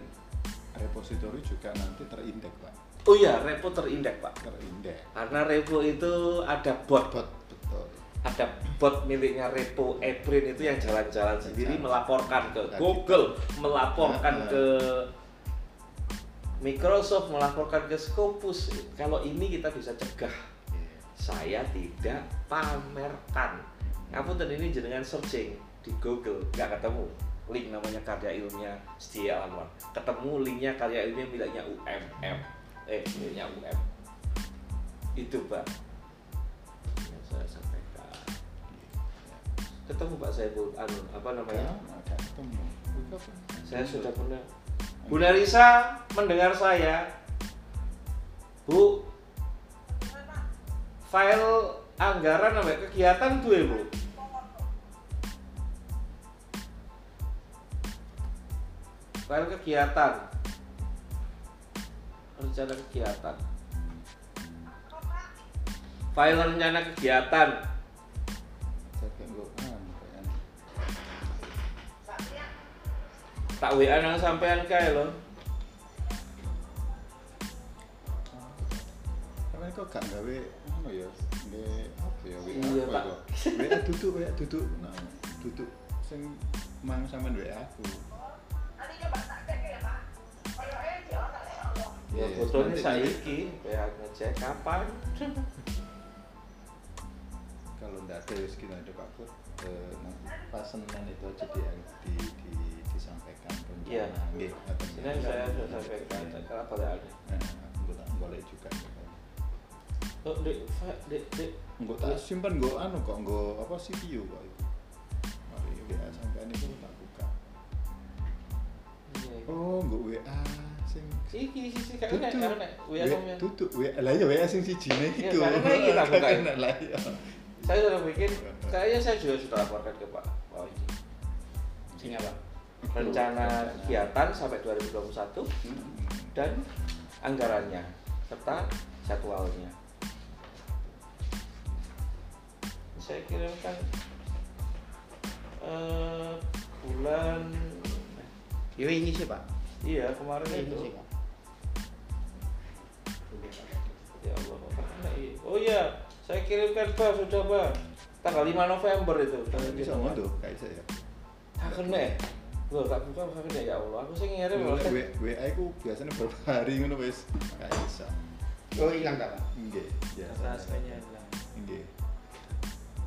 repositori juga nanti terindeks pak. Oh iya repo terindeks pak. Terindeks. Karena repo itu ada bot. Bot betul. Ada bot miliknya Repo ePrint itu yang jalan-jalan sendiri Jalan. melaporkan ke Google, melaporkan ke Microsoft, melaporkan ke Scopus. Kalau ini kita bisa cegah. Saya tidak pamerkan. Ngapunten ini jenengan searching di Google nggak ketemu link namanya karya ilmiah Setia Anwar. Ketemu linknya karya ilmiah miliknya UMM. Eh, miliknya UM. Itu, Pak. Yang saya sampaikan. Ketemu Pak Saiful anu apa namanya? Ya, ketemu. Saya sudah pernah. Bu Narisa mendengar saya. Bu, file anggaran sampai kegiatan tuh ya, Bu. File kegiatan. Rencana kegiatan. File rencana kegiatan. Kayaknya. Tak WA nang sampean kae lho. Kok gak gawe anu ya, nge apa ya? WA Iya, apa Pak. kok? WA duduk, WA duduk, nah, duduk sing mang sampean WA aku. Nanti coba tak cek ya. Ya fotonya saiki kayak ngecek kapan. kalau nggak ada ya kita ada Pak eh, nanti pas Senin itu aja di, di, di, disampaikan Iya. Nggih, saya sudah sampaikan kalau boleh ada. Nah, aku tak boleh juga Oh, dek, dek, dek. Enggak tak simpan gue anu kok gue apa CPU kok itu mari WA sampai ini tak buka Iya, iya. oh gue WA sing Iki kayak nek karena nek WA tutup WA lah ya WA sing siji nih Iya, itu karena iki tak buka. Lah ya Saya sudah bikin, kayaknya saya juga sudah laporkan ke Pak Pak Oji. Sing apa? Rencana kegiatan sampai 2021 Hmm. dan anggarannya serta jadwalnya. Saya kirimkan eh, bulan Yo ini sih pak. iya kemarin Ini itu. sih pak. Ya Allah, Pak. Oh iya, saya kirimkan Pak, sudah Pak. Tanggal 5 November itu. Tanggal bisa 5. ngono kayak saya Tak kena. Loh, tak buka tak kena ya Allah. Aku sing ngirim. W- WA itu biasanya berapa hari ngono wis kayak bisa Oh hilang tak pak? nggih biasa Rasanya hilang. nggih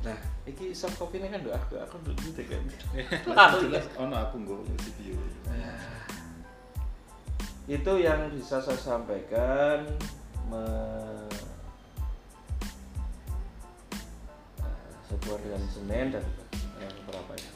Nah, iki soft copy ini kan doa aku aku dulu gitu kan. (laughs) Lah, jelas ono aku nggo CPU itu yang bisa saya sampaikan me- eh, sebuah dengan Senin dan yang berapa ya?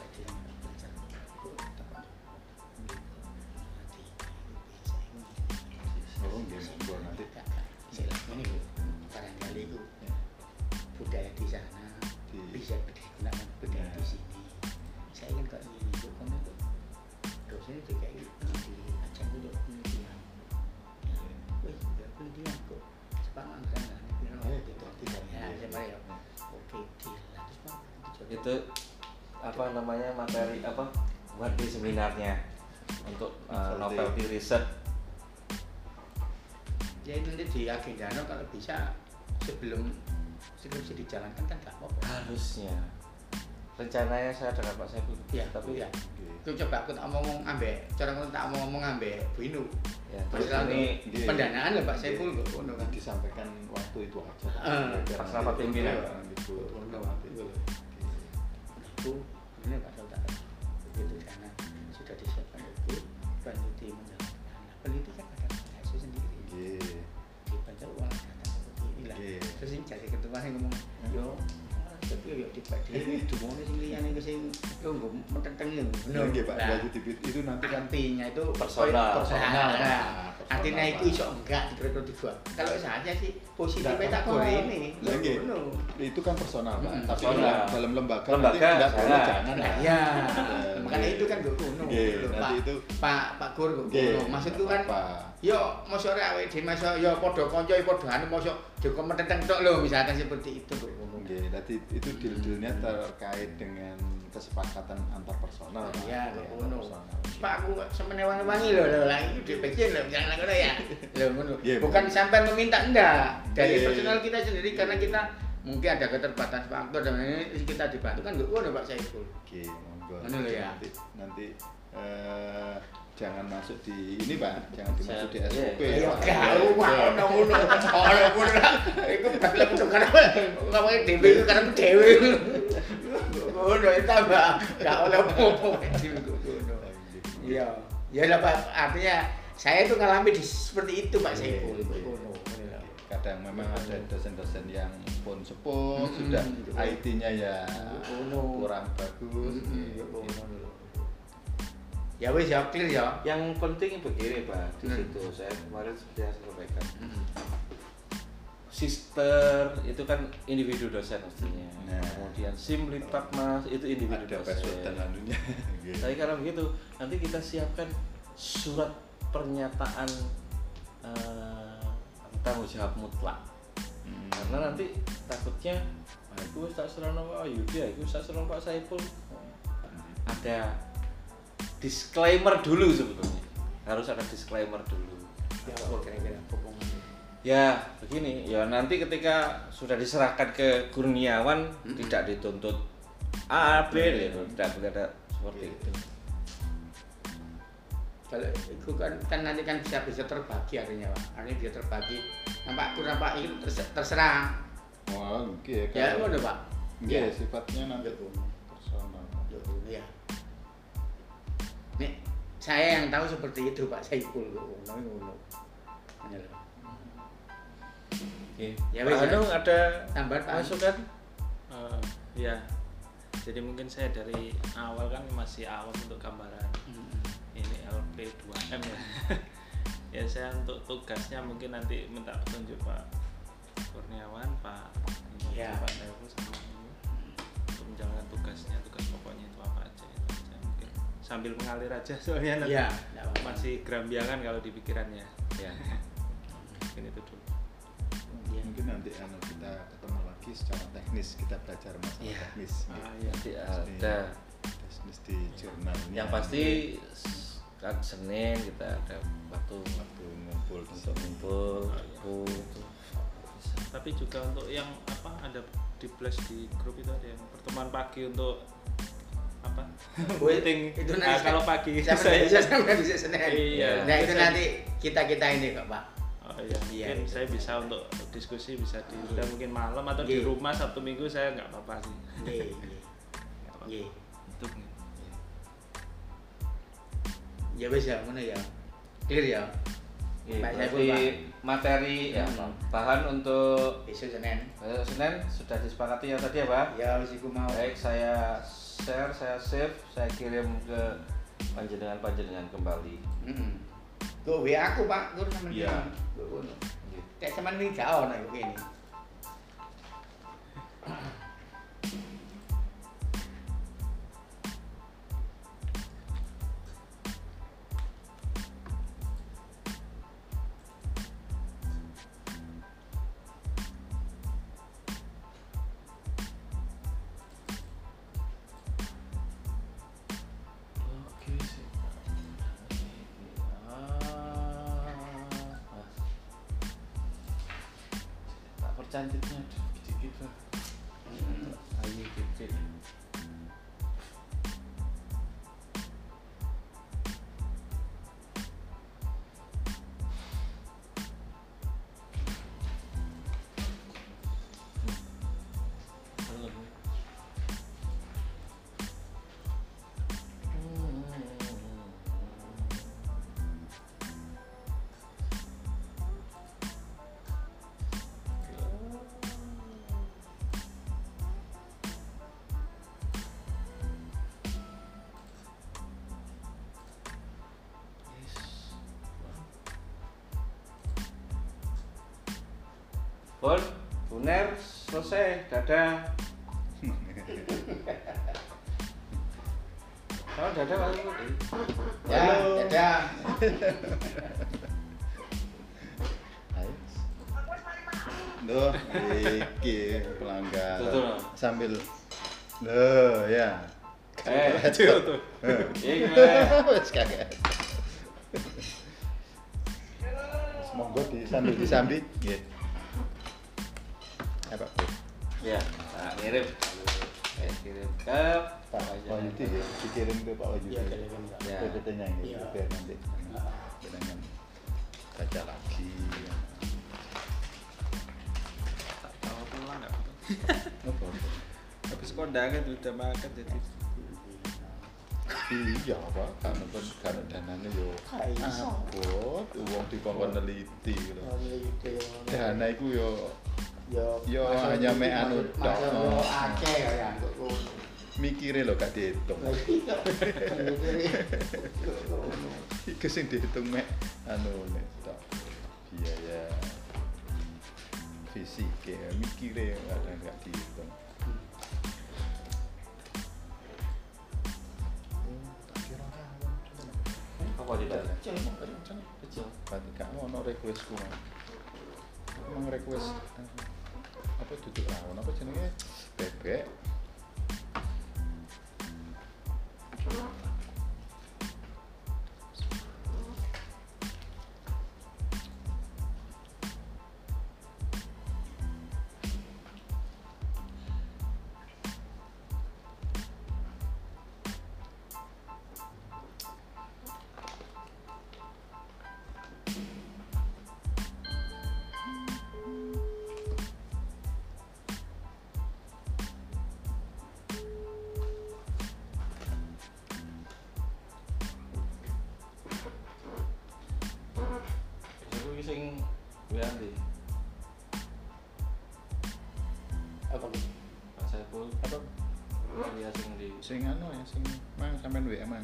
Itu Itu apa namanya materi apa buat di seminarnya untuk uh, novelty research ya itu nanti di agenda kalau bisa sebelum skripsi dijalankan kan nggak apa-apa. Harusnya. Rencananya saya dengan Pak Saiful. Ya tapi ya itu coba aku tak ngomong ambek cara aku tak mau ngomong ambek Bu Inu. Ya terus masalah ini Nggih. pendanaan loh Pak Saiful kok. Kan disampaikan waktu itu aja. Biar pas rapat pimpinan. Iya, gitu Personal. personal Nah, nah, personal, artinya itu iso enggak dua kalau saja sih positifnya Nggak tak boleh ini. Nggih. ngono. Itu kan personal Pak, Mm, tapi personal. dalam- dalam lembaga, Lembaga, boleh jangan. nah ya Eh, makanya nggih. itu kan gue kuno Nggih, nanti Pak. itu- Pak Pak Gur gue Nggih, kuno maksudku kan yo mosok ora awake dhewe mosok yo padha kanca yo padha anu mosok Joko metenteng tok lho misalkan seperti itu. Kok ngono Oke, nanti itu deal-dealnya terkait dengan kesepakatan antar personal. Pak. Iya, Ya, ngono. Pak aku semene wangi-wangi lho lho lah itu dibikin lho jangan ngono ya. Lho ngono. Iya, Bukan Bu. sampai meminta enggak dari Iya. personal kita sendiri karena kita mungkin ada keterbatasan faktor dan ini kita dibantu kan ngono Pak Saiful. Oke, monggo. Ngono lho ya. Nanti, nanti eh, jangan masuk di ini Pak, jangan dimasuk di Saya- SOP. iya, Ya ya. ono ngono. Ono ngono (laughs) lah. Iku bakal kudu karena ngomong dhewe iku karena dhewe. Ngono itu tambah gak apa-apa ngono. Iya, ya lah Pak. Artinya saya itu ngalami di seperti itu Pak Iya, Saiful. iya, Ngono. iya. Kadang memang ada dosen-dosen yang pun sepuh, sudah IT-nya ya Ngono. kurang bagus. Iya. Ya wis ya clear ya. yang penting begini Pak di Hmm. situ saya kemarin saya sampaikan sister itu kan individu dosen pastinya Nah. kemudian sim lipat mas itu individu Ada dosen dan anunya. Tapi karena begitu nanti kita siapkan surat pernyataan eh, tanggung jawab mutlak Hmm. karena nanti takutnya "Ah, aku wis tak serana Pak Yudha aku tak serana Pak Saiful ada disclaimer dulu sebetulnya harus ada disclaimer dulu Ya kira-kira. Ya begini. Ya nanti ketika sudah diserahkan ke Kurniawan Mm-mm. tidak dituntut A B gitu. tidak boleh ada seperti itu. Kalau itu kan, kan nanti kan bisa bisa terbagi artinya pak. Artinya bisa terbagi. Nampak kurang pak itu terse- terserah Wah, nggih ya kalau- ngono pak. Nggih, Ya. sifatnya nanti personal. ya nih saya yang tahu seperti itu pak. Saiful ngono ngono. Ngono Oke. Ya, Pak wes, ya. Ada Tambahan, Pak. masukan? Eh, ya jadi mungkin saya dari awal kan masih awam untuk gambaran ini LP 2M ya (laughs) ya saya untuk tugasnya mungkin nanti minta petunjuk Pak Kurniawan Pak ini, Ya. Pak Devo sama ini untuk menjalankan tugasnya tugas pokoknya itu apa aja itu aja mungkin sambil mengalir aja soalnya nanti Iya, apa-apa. masih gerambiangan kalau di pikirannya ya (laughs) mungkin itu dulu Iya. Mungkin nanti anu kita ketemu lagi secara teknis kita belajar masalah Iya. teknis. ah, ya. Nanti ada. teknis di jurnal ini. Yang pasti kan Senin kita ada waktu waktu ngumpul untuk ngumpul, Oh, iya. aku tapi juga untuk yang apa ada di flash di grup itu ada yang pertemuan pagi untuk apa (laughs) Wait, meeting itu Ah, nanti kalau pagi saya saya bisa sampai bisa Senin. Iya. Nah itu Saya- nanti kita kita ini kok pak. Oh iya Iya, mungkin itu. saya bisa untuk diskusi bisa diundang mungkin malam atau di Iya. rumah sabtu minggu saya nggak apa-apa sih Iya, iya. (laughs) Iya. itu Ya wis ya, mana ya. Clear ya. Saiful, berarti materi ya Hmm. bahan untuk Besok Senin. besok Senin sudah disepakati ya tadi ya Pak? Ya wis iku mau. Baik, saya share, saya save, saya kirim ke panjenengan-panjenengan kembali. Heeh. Kok WA aku Pak, tur sampean. Iya. Ngono. Gitu. Kayak sampean iki gak ono kok kene. Bon, Buner, selesai, dadah. Kalau dadah Pak Ibu. Ya, dadah. Wis. Loh, iki pelanggan. Sambil Loh, ya. Eh, Tuh, tuh. Iya gimana? Wes kaget. Monggo di sambil disambi. Nggih. Kirim. Eh, kirim ke Pak Wahyudi ya, dikirim ke Pak Wahyudi. Iya, Pak. Ya. PPT-nya ini Iya. biar nanti dengan baca lagi. tak tahu pulang nggak Apa? habis kondangan udah makan jadi Iya, Pak. Karena kan karena danane yo Gak iso. abot, wong dikongkon neliti lho. Gitu. Dana iku yo Yo, Yo, hanya mek anu tok. akeh ya ngono. mikire lho gak dihitung. Iya. Iku sing dihitung mek anu nek tok. Biaya fisik ya, mikire kadang gak dihitung. Apa tidak? Kecil, kecil. Kecil. Berarti gak ono requestku. Emang request apa duduk rawon apa jenenge? Bebek sing anu ya, sing mang sampean WA mang.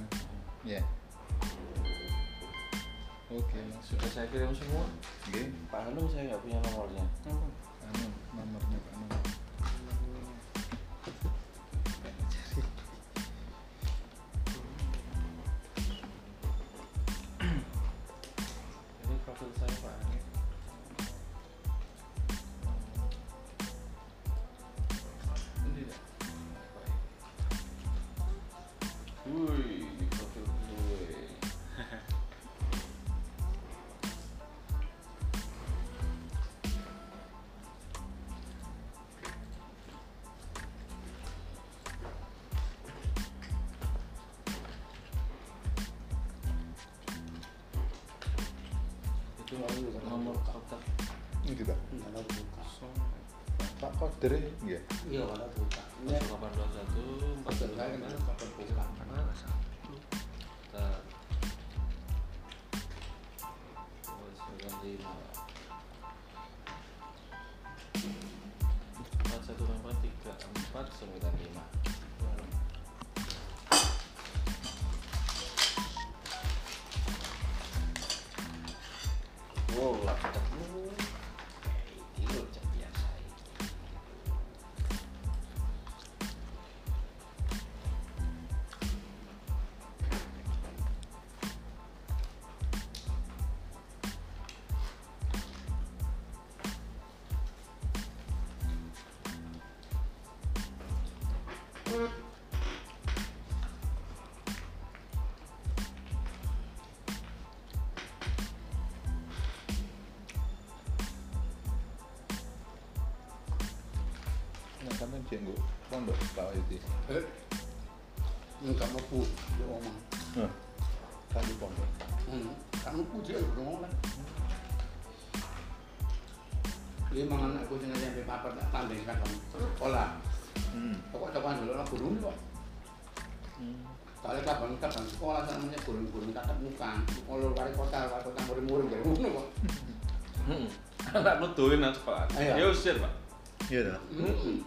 Ya. Oke, Mas. sudah saya kirim semua Nggih. Pak Hanung saya nggak punya nomornya nomor kontak Ini Pak. kalau buka Pak Koder ya? Iya kalau buka ini 0821 betul kan itu kalau buka wow Yudi. eh enggak mau bu di omah Nah. Kali pondok. hmm kamu puji aku dong kan dia mangan aku dengan sampai papat tak tanding kan kamu sekolah Hmm. pokok cokokan dulu lah gurun kok kalau kapan kapan sekolah namanya gurun-gurun tatap muka kalau wali kota wali kota murid-murid dari ngono kok Hmm. (laughs) Dolen nang sekolah. Iya. Ya usir, Pak. Iya dah. Hmm.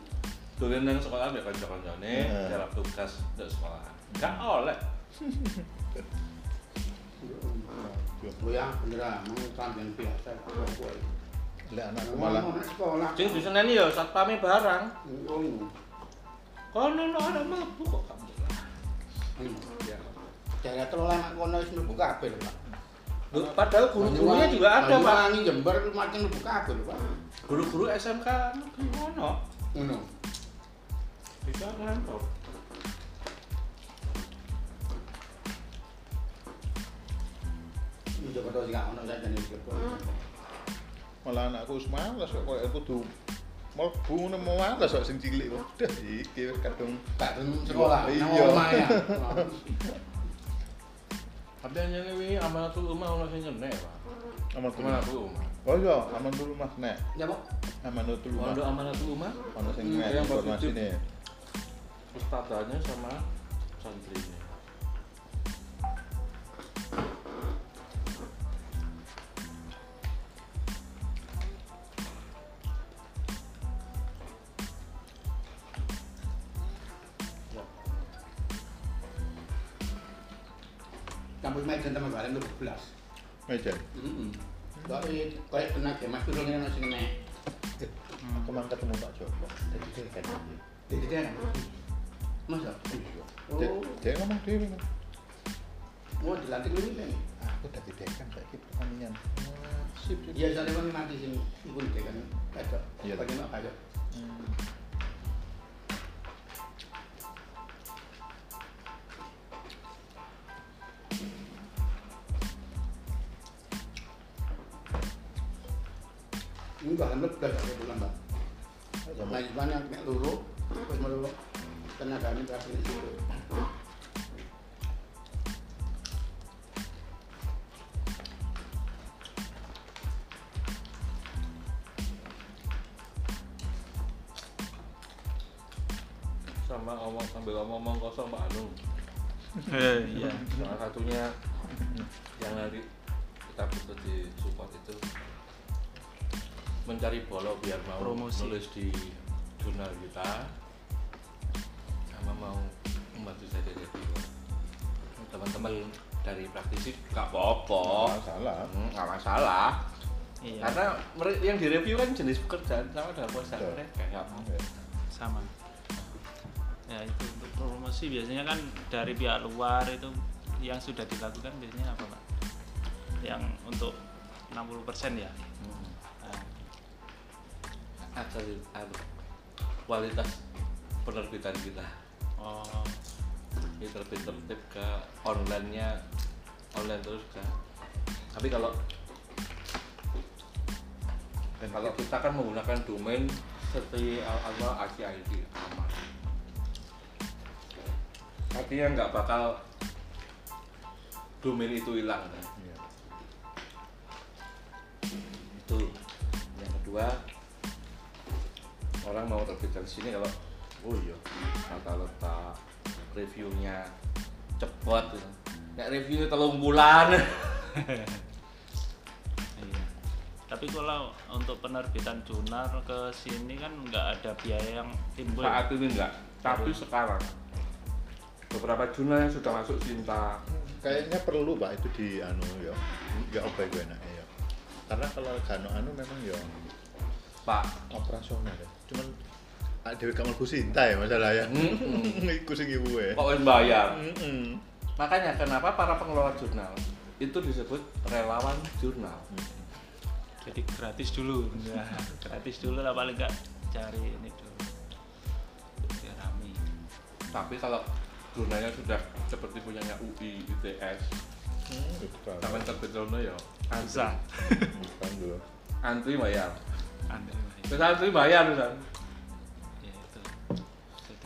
Dolen nang sekolah mbek kanca-kancane, Iya. jarak tugas ndak sekolah. Enggak oleh. Ya, beneran, mau yang biasa. Lek anakku Malah malah sekolah. Sing diseneni ya satpame barang. Oh, Kono no ada mlebu kok kamu. ya. Cara telola anak kono wis mlebu kabeh lho, Pak. Loh, Padahal guru-gurunya juga ada, Pak. Banyuwangi Jember macam mlebu kabeh lho, Pak. Guru-guru SMK negeri ono. Ngono. Bisa ngantor. Ini coba sing gak ono saja nih malah anakku wis males kok koyo kudu mlebu ngono mau males kok sing cilik kok. Dah iki wis kadung gelem sekolah, Iya. ya. (laughs) Tapi hanya ini amanatul umah ono sing nyenek, Pak. amal tuh. Amanatul umah. Oh iya, aman dulu Mas nek. Ya, Pak. Amanatul Umah. Pondok amanatul umah Ono sing Hmm, nek yang informasi positif. Ustadzanya sama santrinya. Kampus Medan teman bareng lu belas. Meja. Heeh. Dari kayak tenaga Mas Turun yang sing nek. Ngomong sambil ngomong kosong Pak Anung. Iya. Salah satunya yang nanti kita butuh di support itu mencari bolo biar mau Promosi. nulis di jurnal kita sama mau membantu jadi reviewer teman-teman dari praktisi gak apa-apa. Masalah. Hmm, nggak masalah. Iya. Karena yang direview kan jenis pekerjaan sama dengan pekerjaan Betul. mereka sama ya itu untuk promosi biasanya kan dari pihak luar itu yang sudah dilakukan biasanya apa pak? Yang untuk 60% ya? Nah, asal anu, kualitas penerbitan kita. Oh. Ini tertib tertib ke online nya online terus kan tapi kalau kalau kita kan menggunakan domain seperti Allah ACID artinya nggak bakal domain itu hilang kan? Iya. itu yang kedua orang mau terbit dari sini kalau oh iya kata letak reviewnya cepet gitu. Nek review telung bulan (laughs) iya tapi kalau untuk penerbitan jurnal ke sini kan nggak ada biaya yang timbul saat ini enggak tapi sekarang beberapa jurnal yang sudah masuk cinta. Kayaknya perlu pak itu di anu ya. Ya apa enaknya ya. Karena kalau kano anu memang ya pak. operasional ya. Cuman kamu mlebu Sinta ya masalah ya. (laughs) Iku sing ibu ya. Kok wis bayar? Makanya kenapa para pengelola jurnal itu disebut relawan jurnal? Jadi gratis dulu. Nah, gratis dulu lah paling nggak cari ini dulu. Biar rame. Tapi kalau jurnalnya sudah seperti punyanya UI, ITS Hmm, terbit rono ya? Antri bisa. Bukan dulu. Antri bayar. Anda terus antri bayar kan ya itu.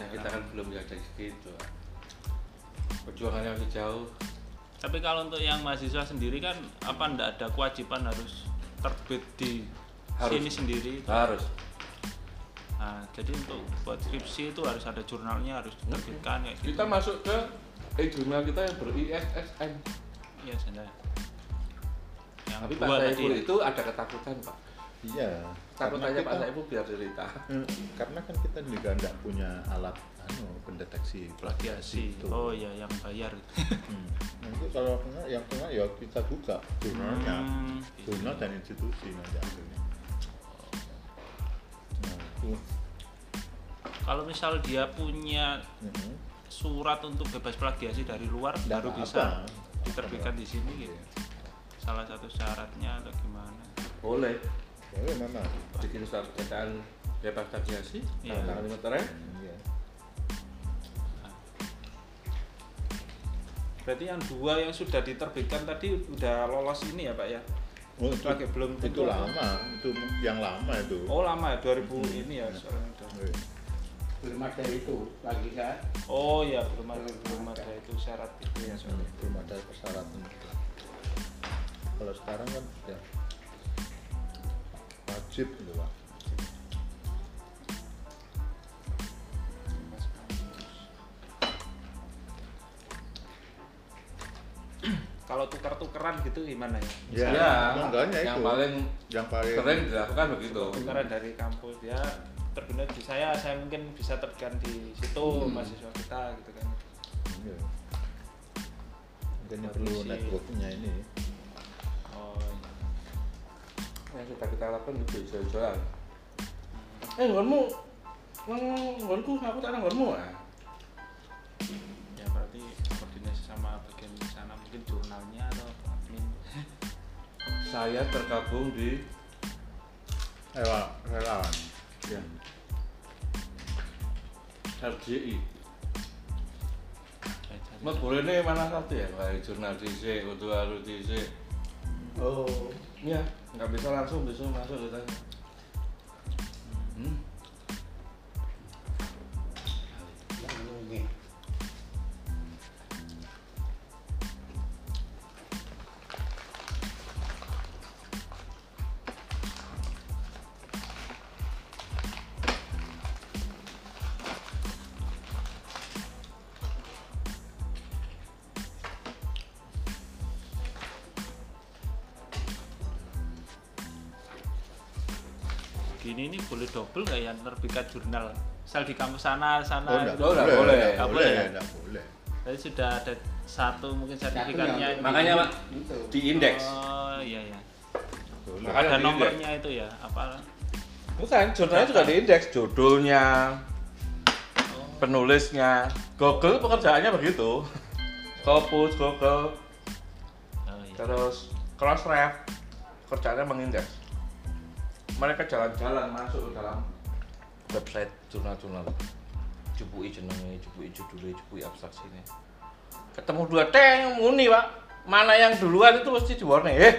Nah, kita kan belum ada gitu perjuangannya masih jauh. Tapi kalau untuk yang mahasiswa sendiri kan apa ndak ada kewajiban harus terbit di Harus. sini sendiri. harus Nah, jadi untuk buat skripsi itu harus ada jurnalnya harus diterbitkan kayak gitu. kita masuk ke e jurnal kita yang ber ISSN Iya, saya. Yang tapi Pak Saiful ya. itu ada ketakutan Pak iya takut aja Pak Saiful biar cerita Hmm, karena kan kita juga nggak punya alat anu pendeteksi plagiasi. itu. Oh iya, yang bayar. Hmm. Nanti kalau kena yang kena ya kita buka jurnalnya, Hmm, jurnal dan institusi nanti akhirnya. Nah, itu. Kalau misal dia punya Mhm. surat untuk bebas plagiasi dari luar baru apa-apa. bisa diterbitkan di sini gitu. Salah satu syaratnya atau gimana? boleh Boleh memang. bikin surat pernyataan bebas plagiasi Iya. tanda tangan meterai Iya. Berarti yang dua yang sudah diterbitkan tadi udah lolos ini ya Pak ya? Oh, itu, Lagi belum itu lama, itu yang lama itu. Oh lama ya 2000 ini ya soalnya udah. Iya. belum ada itu lagi kan Oh ya belum ada belum ada itu syarat itu ya soalnya. belum ada persyaratan kalau sekarang kan ya wajib gitu pak Kalau tukar-tukeran gitu gimana ya? Ya, ya makanya yang itu. paling yang paling sering dilakukan begitu Tukaran dari kampus ya terbina di saya, saya mungkin bisa terbitkan di situ Hmm. mahasiswa kita gitu kan. Iya. Makanya Buat perlu networknya ini Oh iya. yang sudah kita lakukan itu jual-jualan eh ngonmu ngonku aku tak ngonmu ah Ya berarti koordinasi sama bagian di sana mungkin jurnalnya atau admin. saya tergabung di Ewa, relawan ya, RJI. Mas boleh nih mana satu ya? Kayak jurnal DC, untuk harus DC oh. Ya nggak bisa langsung bisa masuk kita hmm. Terbitkan jurnal. Misal di kampus sana sana Oh, enggak gitu. Oh, enggak boleh. enggak boleh, boleh enggak boleh. Jadi sudah ada satu mungkin sertifikatnya Satu Makanya, Pak, Itu. di indeks. Oh iya ya Boleh. Makanya ada nomornya itu ya apa? Bukan jurnalnya juga di indeks. Judulnya penulisnya. Google pekerjaannya begitu. Scopus, Google. Oh iya. Terus Crossref kerjanya mengindeks. Mereka jalan-jalan masuk ke dalam website jurnal-jurnal jupui jenenge, jupui judulnya, jupui abstraksinya ketemu dua teng muni pak. Mana yang duluan itu mesti diwarnai. Eh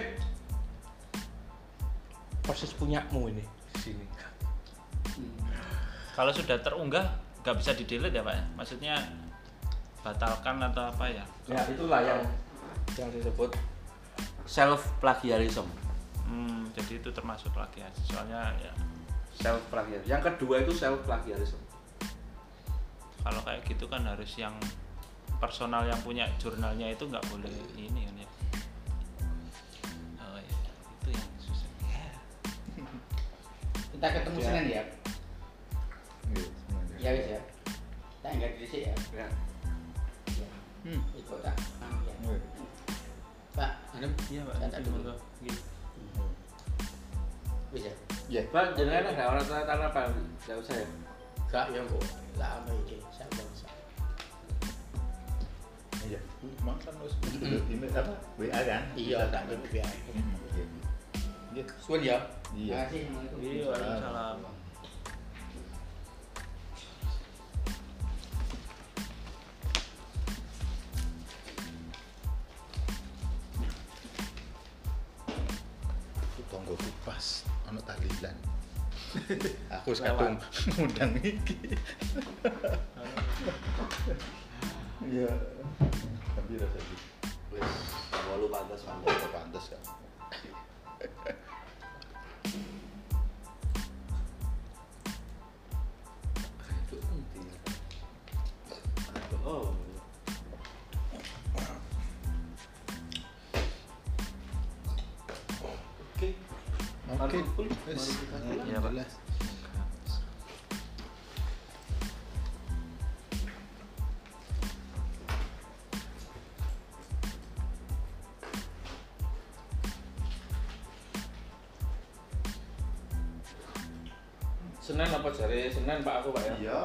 persis punyamu ini di sini. Kalau sudah terunggah nggak bisa di delete ya pak ya? Maksudnya batalkan atau apa ya? Ya itulah yang yang disebut self plagiarism hmm, jadi itu termasuk plagiat soalnya ya self plagiarism yang kedua itu self plagiarism kalau kayak gitu kan harus yang personal yang punya jurnalnya itu nggak boleh ini kan ya oh iya itu yang susah ya. (laughs) Kita ketemu Ya. Senin ya. Iya, semuanya. Ya wis ya. Tak enggak di sini ya. ya. Ya. Hmm. Ikut tak. Ah, ya. Iya. Pak, anu iya pak tak Jadi dulu. Gitu. Wis ya. Iya. Pak, jenengan ada orang tanda apa? Enggak usah ya. Gak ya kok. Lama iki. Saya bangsa. Iya. Emang kan harus email apa? WA kan? Iya, tak. Hmm, Iya. Iya. Suwun ya. Iya. Assalamualaikum. Iya, Waalaikumsalam. Aku sekarang (laughs) ngundang iki. Iya. Tapi rasa iki. Wis, walu pantas Pantes pantes kan. Jari Senin Pak aku Pak ya? Iya.